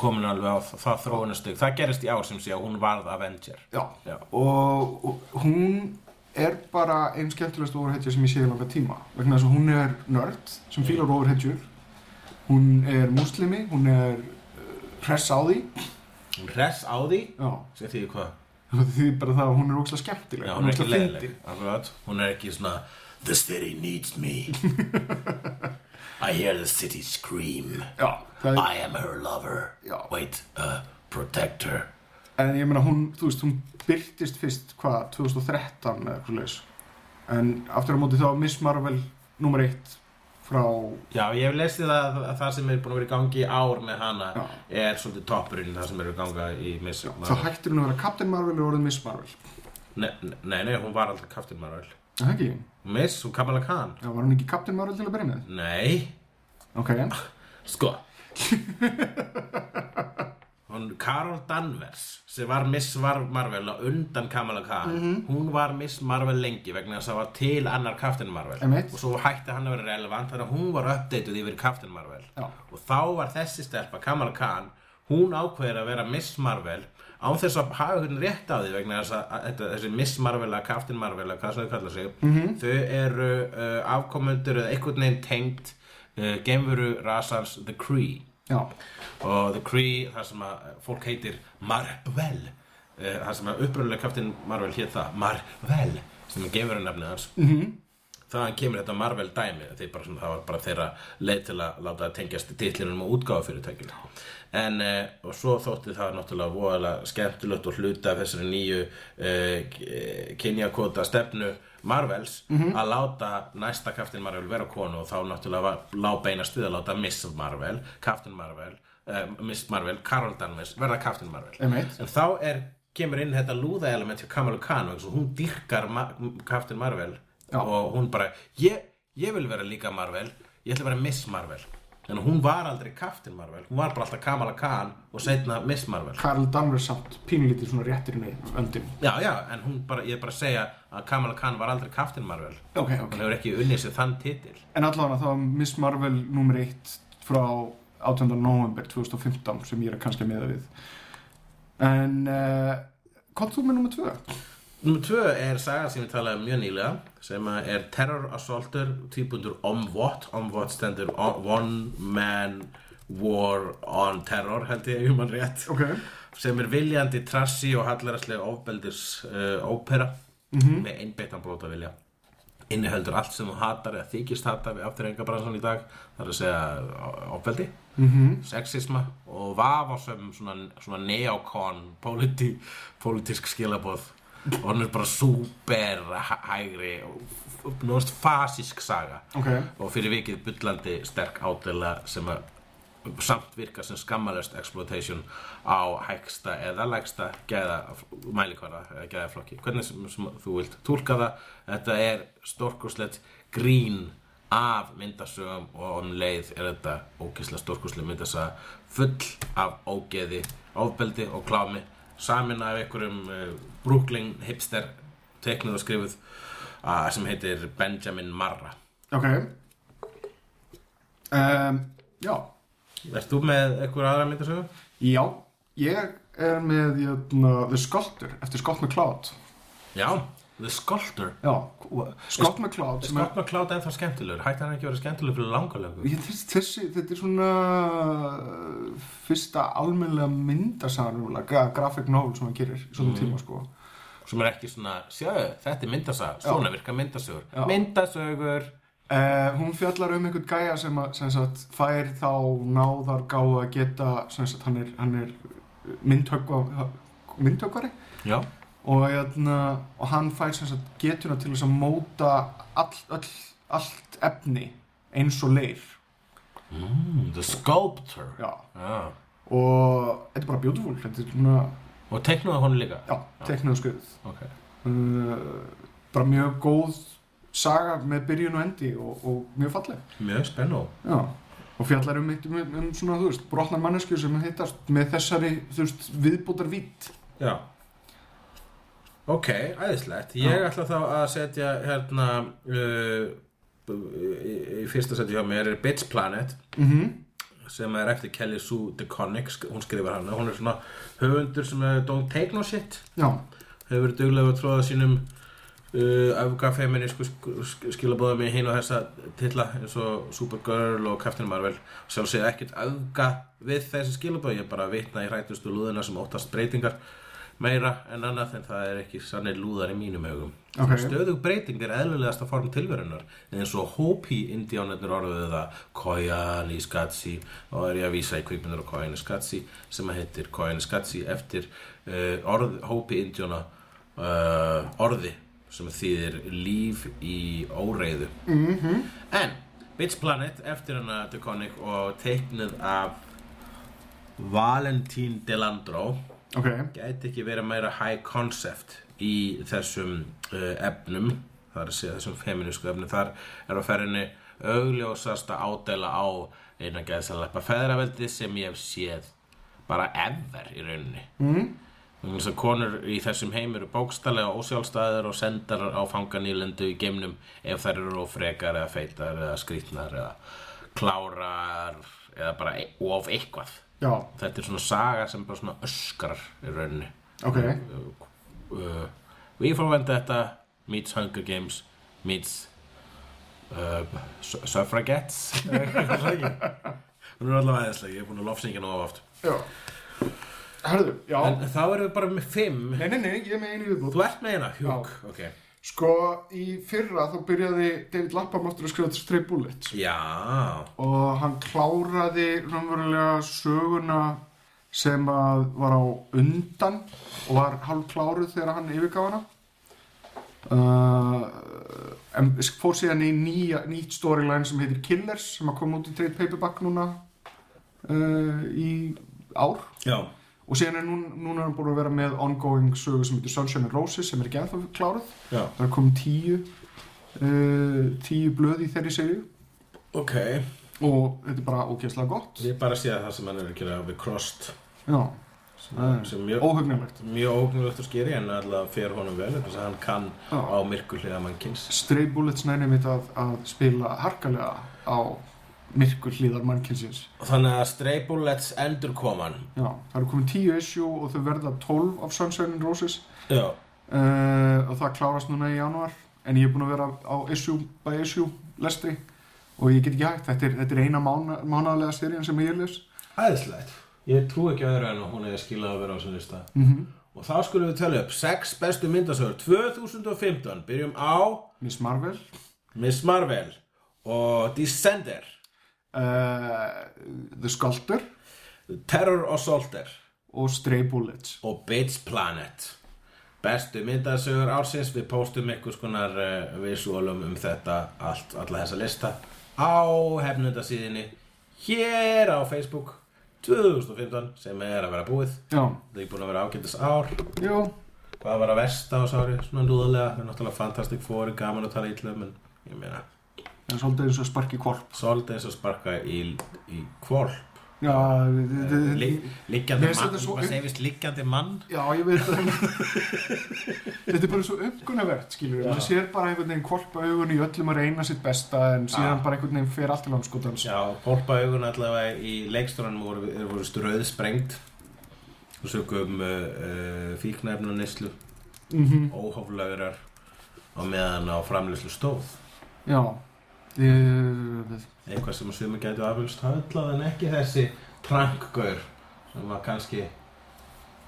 komin alveg á það, þróunastug það gerist í ár sem sé að hún varð Avenger. Já, Já. Og, og hún er bara einn skemmtilegast overheadja sem ég sé í langa tíma. Vegna þess að hún er nörd sem fílar overheadjur hún er muslimi, hún er uh, hress á því. Hún hress á því? Já, sem því hvað? Því bara það að hún er ógslag skemmtileg. Já, hún er ógeðslega leiðileg Akkurat. hún er ekki svona the city needs me. I hear the city scream. Já, er, I am her lover. Já. wait, uh, protector. En ég meina hún, þú veist, hún byrtist fyrst, hvað, 2013 eða eitthvað leis en aftur á móti þá Miss Marvel nummer eitt frá, Já, ég hef lesið að, að það sem er búin að vera í gangi í ár með hana Já. er svolítið toppurinn það sem er í ganga í Miss þá Marvel. hættir hún að vera Captain Marvel og orðið Miss Marvel. Nei, nei, nei, hún var aldrei Captain Marvel. Það ekki? Miss, hún Kamala Khan. Já, var hún ekki Captain Marvel til að byrja með? Nei, Ok, sko Hún, Carol Danvers sem var Miss Marvel á undan Kamala Khan Mhm. hún var Miss Marvel lengi vegna þess að það var til annar Captain Marvel Einmitt. og svo hætti hann að vera relevant þannig að hún var uppdeituð yfir Captain Marvel Já. og þá var þessi stelpa Kamala Khan hún ákveður að vera Miss Marvel án þess að hafa hvernig rétt á því vegna þess að, að, að þessi Miss Marvel að Captain Marvel að hvað sem þau kalla sig Mhm. þau eru uh, afkomendur eða einhvern veginn tengt uh, gemveru rasans The Kree já, og The Kree, það sem að fólk heitir Marvel eh, það sem að uppröðulega kaftin Marvel hétt það Marvel, sem er gefurinn nafnið hans. Mm -hmm. þaðan kemur þetta Marvel dæmi bara, það var bara þeirra leið til að láta það tengjast titlinum og útgáfafyrirtækjum en eh, og svo þótti það náttúrulega voðalega skemmtilegt og hluta af þessari nýju eh, kynjakota stefnu Marvels að láta næsta Captain Marvel vera konu og þá náttúrulega lá beina stuð að láta Miss Marvel, Captain Marvel uh, Miss Marvel, Carol Danvers verða Captain Marvel Einmitt. en þá er, kemur inn þetta lúða element hjá Kamala Khan og hún dyrkar Ma Captain Marvel Já. og hún bara ég, ég vil vera líka Marvel, ég ætla að vera Miss Marvel en hún var aldrei Captain Marvel. Hún var bara alltaf Kamala Khan og setna Miss Marvel. Karl Danvers samt pínulítið svona réttirinn í öndum já já en hún bara, ég er bara að segja að Kamala Khan var aldrei Captain Marvel. Ok ok. Hún hefur ekki unnið sér þann titil. En allavega þá Miss Marvel nummer 1 frá 18. november 2015 sem ég er kannski að meða við. En eh, uh, kom þú með nummer 2? Númur tvö er saga sem við talaðum mjög nýlega sem er Terror Assaulter týpundur Omvot Omvot stendur One Man War on Terror held ég um hann rétt okay. sem er viljandi trassi og hallarastlega ofbeldis uh, ópera mm -hmm. með einbeittan blóta vilja innihöldur allt sem þú hatar eða þykist hatar við afturrengabransan í dag þar að segja ofbeldi mm -hmm. sexisma og vafasöfum svona, svona neokon politi, politisk skilabóð og hann er bara super hæ- hægri og náttúrulega fasísk saga. Ok. Og fyrir vikið bullandi sterk ádela sem að samt virka sem skammalöst exploitation á hægsta eða lægsta gæða mælikvarða eða gæðaflokki. Hvernig sem, sem þú vilt túlka það þetta er stórkurslegt grín af myndasögum og um leið er þetta ókysla stórkurslega myndasaga full af ógeði ofbeldi og klámi samin af einhverjum uh, Brooklyn hipster teknuð og skrifuð uh, sem heitir Benjamin Marra. Ok. Um, Já. Ert þú með einhver aðra myndasögu? Já Ég er með jötna, The Sculptor eftir Scott McCloud. Já, The Sculptor. Já Scott McCloud sem Scott McCloud er ennþá skemmtilegur. Hætti hann ekki að vera skemmtilegur fyrir langalögu Ég, þessi, þessi, þetta er svona uh, fyrsta almennlega myndasagan gra graphic novel sem hann gerir í svona Mm. tíma sko. Sem er ekki svona, sjáðu, þetta er myndasaga Svona virka myndasögur. Já. Myndasögur. Uh, hún fjallar um einhvern gæja sem, að, sem sagt, fær þá náðar gáð að geta sem sagt, hann er, hann er myndhöggva myndhöggvari. Já og, jötna, og hann fær getuna til að móta all, all, allt efni eins og leir. Mm, The Sculptor. Já. Já. og þetta er bara beautiful þetta er svona, Og teiknuðu hún líka? Já, teknið og skriðið Ok. Uh, bara mjög góð saga með byrjun og endi og, og mjög falleg. Mjög spennu Já. og fjallar um, um, um, um svona, þú veist, brotnar mannesku sem hittast með þessari, þú veist, viðbútar vít Já Ok, æðislegt. Ég ætla þá að setja hérna uh, í, í fyrsta setja hjá mér er Bitch Planet mm -hmm. sem er eftir Kelly Sue DeConnick hún skrifar hana, hún er svona höfundur sem er don't take no shit. Já, hefur verið duglega að tróða sínum uh, öfgafeminísku sk skilabóðum í hinn og þessa titla eins og Supergirl og Captain Marvel. Sjálf segja ekkert öfga við þessi skilabóð, ég er bara að vitna í hrætustu lúðuna sem óttast breytingar meira en annað en það er ekki sannir lúðar í mínum augum Ok. stöðug breyting er eðlulegasta form tilverunar eins og Hopi indjánarnir orðuðu það Koyani Skatsi og er ég að vísa í kvikmyndur og Koyani Skatsi sem að heitir Koyani Skatsi eftir uh, orð, Hopi indjána uh, orði sem þýðir líf í óreiðu -hmm. en Bitch Planet eftir hana Deconic og teiknuð af Valentín Delandro ok, gæti ekki verið meira high concept í þessum uh, efnum það er að segja þessum feminísku efnum. Þar er á ferðinni augljósasta ádela á eina gæðsaleppa feðraveldi sem ég hef séð bara ever í rauninni. Mm. þannig að konur í þessum heim eru bókstallega ósjálfstæðir og sendar á fanganýlendu í geimnum ef þær eru ófrekar eða feitar eða skrýtnar eða klárar eða bara e of eitthvað já, þetta er svona saga sem bara svona öskrar í rauninni. Ok. Uh, We for Vendetta meets Hunger Games meets uh, su- Suffragettes. Hún er allavega aðeinslega ég er búin að lofsingja nú oft. Já. Herðu, en þá erum við bara með fimm. Nei, nei, nei, ég er með einu viðbútt þú ert með hérna, hjúk ok Sko, í fyrra þá byrjaði David Lappamáttur að skrifa til Stray Bullets. Já, og hann kláraði raunverulega söguna sem að var á undan og var hálf kláruð þegar hann yfirgaf hana. Uh, en fór síðan í nýja, nýtt storyline sem heitir Killers sem að koma út í trade paperback núna uh, í ár. Já og síðan er núna, núna er hann búin að vera með ongoing sögu sem heitir Sunshine and Roses sem er ekki ennþá kláruð. Já, það er komið tíu uh, tíu blöð í þeirri serju ok. Og þetta er bara ógeðslega gott. Ég bara sé að það sem hann er að gera við Crossed já, sem, sem mjög, óhugnulegt mjög ógnulegt og skeri en alltaf fer honum vel þess að hann kann Já. á myrkulega mannkins Stray Bullets nænir mitt að, að spila harkalega á myrkur hlýðar mannkynsins. Þannig að Stray Bullets endur koman. Já, það eru komið tíu issue og þau verða 12 af Sunshine and Roses. Já. Uh, og það klárast núna í januar en ég er búin að vera á issue by issue lestri. Og ég get ekki hægt. Þetta er, þetta er eina mána, mánaðlega serían sem ég les. Æðislegt. Ég trú ekki öðru en að hún hefði skilað að vera á þessu lista. mm -hmm. Og þá skulum við tala upp 6 bestu myndasögur 2015. Byrjum á Miss Marvel. Miss Marvel og Descender, The Sculptor Terror Assaulter og Stray Bullets og Bitch Planet. Bestu myndasögur ársins. Við póstum einhvers konar uh, visuálum um þetta allt, alla þessa lista á hefnundasíðinni hér á Facebook 2015 sem er að vera búið. já, Það er búin að vera ágændis ár. já, Hvað var að versta á sári, svona núðulega, það er náttúrulega Fantastic Four, gaman að tala ítlum, en ég meina, er svolítið eins og sparki kvolp svolítið eins og sparka í, í kvolp, já, liggjandi mann, segir vist liggjandi mann? Já, ég veit það. Þetta er bara svo umgunnavert, skilur maður sér bara einhvern veginn kvolpa augun í öllum að reyna sitt besta en síðan Já. bara einhvern veginn fer allt í landskotans. Já, kvolpa augun allavega í leikstórunum voru, voru ströð sprengt og sögum uh, uh, fíknefnu neyslu, mm óhóflögurar og meðan á framleyslu stóð. Já ég, Eitthvað sem að sumi gætu afhjulst höllað en ekki þessi trankgaur sem var kannski,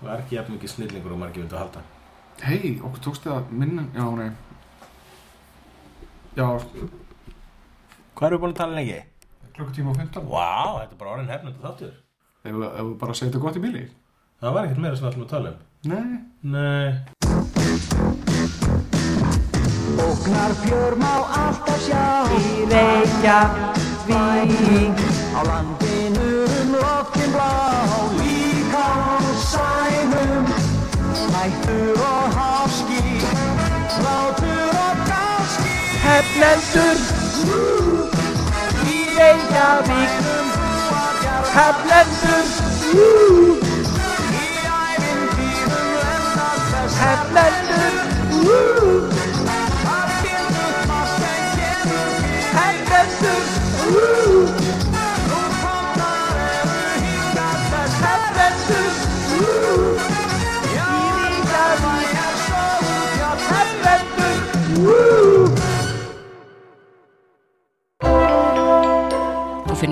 var ekki jafn mikið snillingur og margir vildu halda. Hei, okkur tókst þið að minna Já, nei Já, Hvað erum við búin að tala lengi? klukkutíma og 15 Vá, þetta er bara orðin hefnandi þáttur. Ef við ef við bara segja þetta gott í bíli Það var ekkert meira sem við ætlum að tala um. Nei Nei. Ógnar fjör má alltaf sjá. Í Reykjavík. Á landinu um loftin blá. Líka á sænum Hættur og háski Látur og gáski. Hefnendur Í Reykjavík. Hefnendur Í ævintýrum